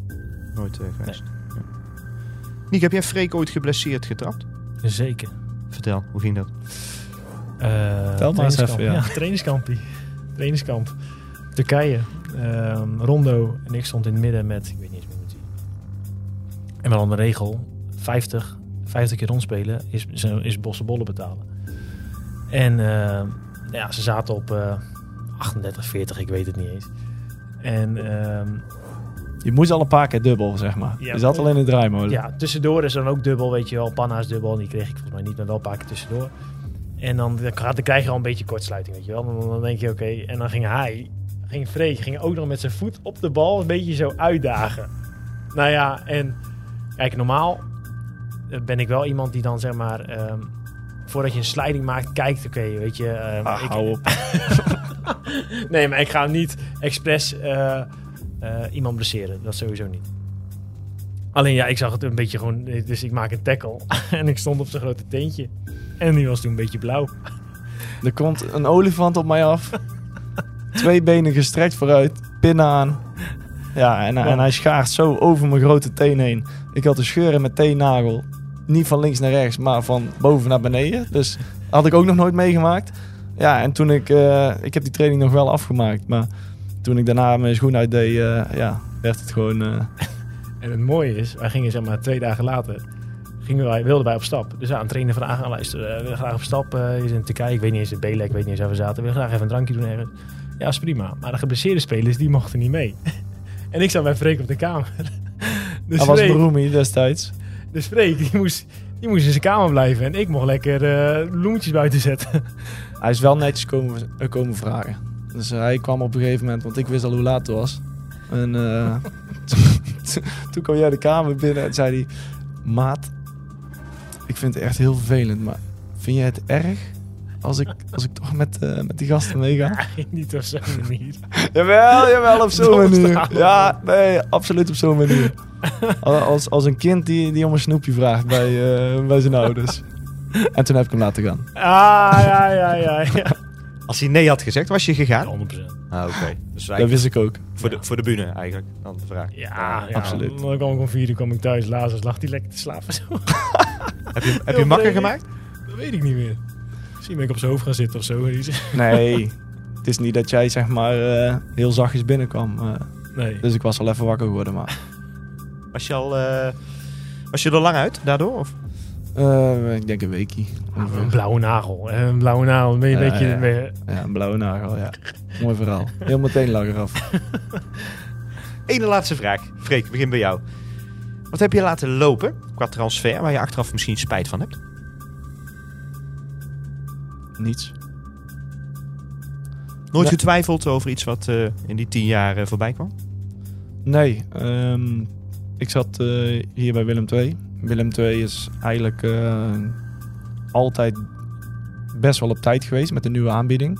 Nooit eh, geweest. Ja. Niek, heb jij Freek ooit geblesseerd getrapt? Zeker. Vertel, hoe ging dat? Eh Tel maar eens trainingskamp. even, ja. ja. trainingskampie. Trainingskamp. Turkije. Ehm, Rondo en ik stond in het midden met, ik weet niet En wel een regel, 50, 50 keer rondspelen is, is, is bossenbollen betalen. En ehm, ja, ze zaten op eh 38, 40, ik weet het niet eens. En ehm, Je moest al een paar keer dubbel, zeg maar. Ja, je zat al in de draaimolen. Ja, tussendoor is dan ook dubbel, weet je wel. Panna's dubbel, die kreeg ik volgens mij niet, maar wel een paar keer tussendoor. En dan, dan krijg je al een beetje kortsluiting, weet je wel. Dan, dan denk je, oké. En dan ging hij, ging Freek, ging ook nog met zijn voet op de bal een beetje zo uitdagen. Nou ja, en kijk, normaal eh, ben ik wel iemand die dan, zeg maar, ehm, voordat je een sliding maakt, kijkt, oké, weet je. ehm, Ah, ik, hou op. nee, maar ik ga niet expres eh, eh, iemand blesseren. Dat sowieso niet. Alleen ja, ik zag het een beetje gewoon... Dus ik maak een tackle. en ik stond op zijn grote teentje. En die was toen een beetje blauw. Er komt een olifant op mij af. Twee benen gestrekt vooruit. Pinnen aan. Ja, en, en hij schaart zo over mijn grote teen heen. Ik had een scheur in mijn teennagel. Niet van links naar rechts, maar van boven naar beneden. Dus had ik ook nog nooit meegemaakt. Ja, en toen ik... eh, ik heb die training nog wel afgemaakt. Maar toen ik daarna mijn schoen uitdeed, eh, ja, werd het gewoon... eh, En het mooie is, wij gingen zeg maar twee dagen later... Gingen wij, wilden wij op stap. Dus aan een trainer vragen, luister, eh, we willen graag op stap. je is in Turkije, ik weet niet eens, in Belek, ik weet niet eens waar we zaten. We willen graag even een drankje doen ergens. Ja, is prima. Maar de geblesseerde spelers, die mochten niet mee. en ik zat bij Freek op de kamer. Dus hij was Broemi destijds. Dus Freek, die moest, die moest in zijn kamer blijven. En ik mocht lekker eh bloemetjes buiten zetten. Hij is wel netjes komen, eh, komen vragen. Dus eh, hij kwam op een gegeven moment, want ik wist al hoe laat het was. En toen- toen kwam jij de kamer binnen en zei hij... Maat, ik vind het echt heel vervelend, maar vind jij het erg als ik, als ik toch met, eh, met die gasten meega? niet op zo'n manier. jawel, jawel, op zo'n manier. Ja, nee, absoluut op zo'n manier. Als, als een kind die, die om een snoepje vraagt bij, eh, bij zijn ouders. En toen heb ik hem laten gaan. Ah, ja, ja, ja. ja. Als hij nee had gezegd, was je gegaan? 100%. Ah, oké. Dus Dat wist ik ook. voor, de, voor de bühne eigenlijk, dan de vraag. Ja, ja, absoluut. Dan kwam ik om vier uur kwam ik thuis. Lazarus lag hij lekker te slapen. Zo. Heb je, heb je makker gemaakt? Dat weet ik niet meer. Misschien ben ik op zijn hoofd gaan zitten of zo. Nee, het is niet dat jij zeg maar eh, heel zachtjes binnenkwam. eh, Nee. dus ik was al even wakker geworden. Maar Was je al... eh, was je er lang uit daardoor? Of? eh, ik denk een weekie. Ah, een blauwe nagel. Een blauwe nagel. Ben je een beetje... ja. een blauwe nagel, ja. Mooi verhaal. Heel meteen lag eraf. Ene laatste vraag. Freek, ik begin bij jou. Wat heb je laten lopen qua transfer waar je achteraf misschien spijt van hebt? Niets. Nooit Nee. getwijfeld over iets wat eh, in die tien jaar eh, voorbij kwam? Nee, ehm, ik zat eh, hier bij Willem II. Willem II is eigenlijk eh, altijd best wel op tijd geweest met de nieuwe aanbieding.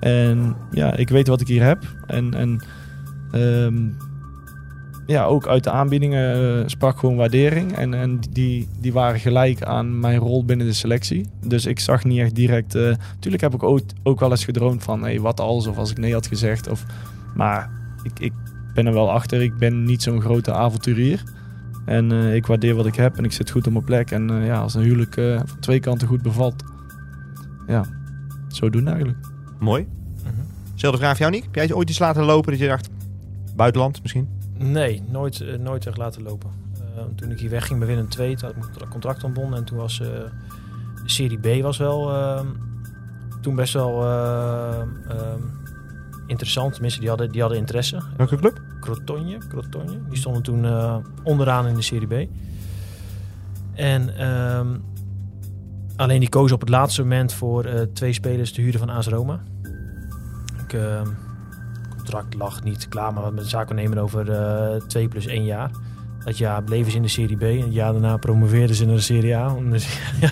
En ja, ik weet wat ik hier heb. En, en ehm, ja, ook uit de aanbiedingen eh, sprak gewoon waardering. En, en die, die waren gelijk aan mijn rol binnen de selectie. Dus ik zag niet echt direct... eh tuurlijk heb ik ook, ook wel eens gedroomd van... Hey, wat als? Of als ik nee had gezegd. Of, maar ik, ik ben er wel achter. Ik ben niet zo'n grote avonturier. En eh, ik waardeer wat ik heb en ik zit goed op mijn plek. En ja, als een huwelijk van twee kanten goed bevalt. Ja, zo doen eigenlijk. Mooi. Zelfde vraag voor jou, Nick. Heb jij ooit iets laten lopen dat je dacht... Buitenland misschien? Nee, nooit, eh, nooit echt laten lopen. Eh, toen ik hier wegging bij Willem II, toen had ik mijn contract ontbonden. En toen was eh, de Serie B was wel ehm, toen best wel eh, ehm, interessant. Tenminste, die hadden, die hadden interesse. Welke club? Crotonje, Crotonje. Die stonden toen onderaan in de Serie B. En ehm, alleen die kozen op het laatste moment voor twee spelers te huren van AS Roma. Ik, ehm, contract lag niet klaar, maar met de zaak nemen over eh, twee plus één jaar. Dat jaar bleven ze in de Serie B en het jaar daarna promoveerden ze naar de Serie A. Om dus, ja,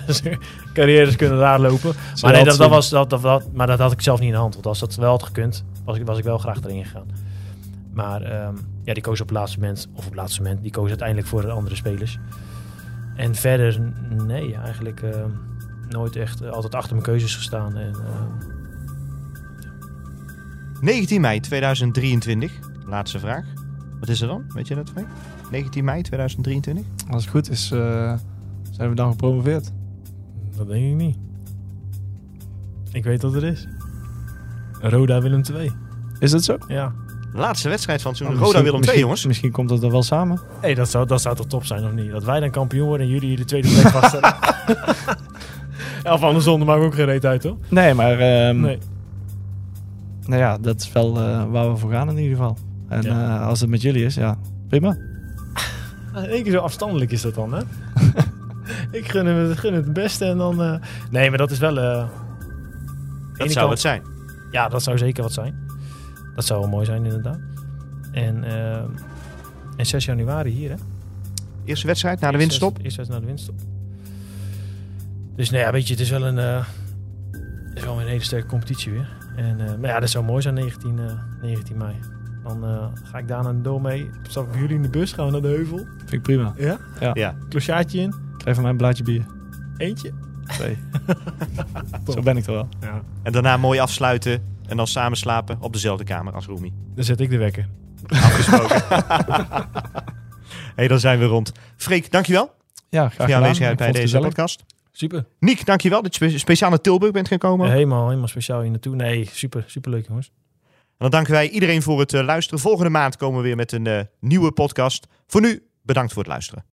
carrières kunnen daar lopen. Maar, nee, dat, dat was, dat, dat, dat- maar dat had ik zelf niet in de hand. Want als dat wel had gekund, was ik, was ik wel graag erin gegaan. Maar ehm, ja, die koos op het laatste moment, of op het laatste moment, die koos uiteindelijk voor de andere spelers. En verder, nee, eigenlijk ehm, nooit echt, altijd achter mijn keuzes gestaan. En, ehm, 19 mei 2023. Laatste vraag. Wat is er dan? Weet je dat, Frank? 19 mei 2023? Als het goed is, eh, zijn we dan gepromoveerd. dat denk ik niet. Ik weet wat het is. Roda Willem 2. Is dat zo? Ja. Laatste wedstrijd van het Oh. Roda Willem 2, misschien- jongens. Misschien komt dat er wel samen. Hey, dat, zou, dat zou toch top zijn, of niet? Dat wij dan kampioen worden en jullie hier de tweede plek vaststellen. of andersom, dat maakt ook geen reet uit, toch? Nee, maar ehm, Nee. Nou ja, dat is wel eh, waar we voor gaan in ieder geval. En Ja. eh, als het met jullie is, ja, prima. In één keer zo afstandelijk is dat dan, hè? ik gun, hem, het- gun het het beste en dan... eh, Nee, maar dat is wel... eh, Dat zou het zijn. Ja, dat zou zeker wat zijn. Dat zou wel mooi zijn, inderdaad. En, eh, en 6 januari hier, hè? Eerste wedstrijd na de Eerst winststop. wedst- Eerst wedstrijd na de winststop. Dus nou ja, weet je, het is wel een... eh, het is wel een hele sterke competitie weer. En, eh, maar ja, dat zou mooi zijn, 19, eh, 19 mei. Dan eh, ga ik daar naar de door mee. Stap ik bij jullie in de bus, gaan we naar de heuvel. Vind ik prima. Ja? Ja. Klosjaatje in. Krijg van mij een blaadje bier. Eentje. Twee. Zo ben ik er wel. Ja. En daarna mooi afsluiten. En dan samen slapen op dezelfde kamer als Roemie. Dan zet ik de wekker. Afgesproken. hey, dan zijn we rond. Freek, dankjewel Ja, graag voor gedaan. je aanwezigheid bij deze gezellig. podcast. Super. Niek, dankjewel dat je spe- speciaal naar Tilburg bent gekomen. Helemaal, helemaal speciaal hier naartoe. Nee, super, super leuk jongens. En dan danken wij iedereen voor het eh, luisteren. Volgende maand komen we weer met een eh, nieuwe podcast. Voor nu, bedankt voor het luisteren.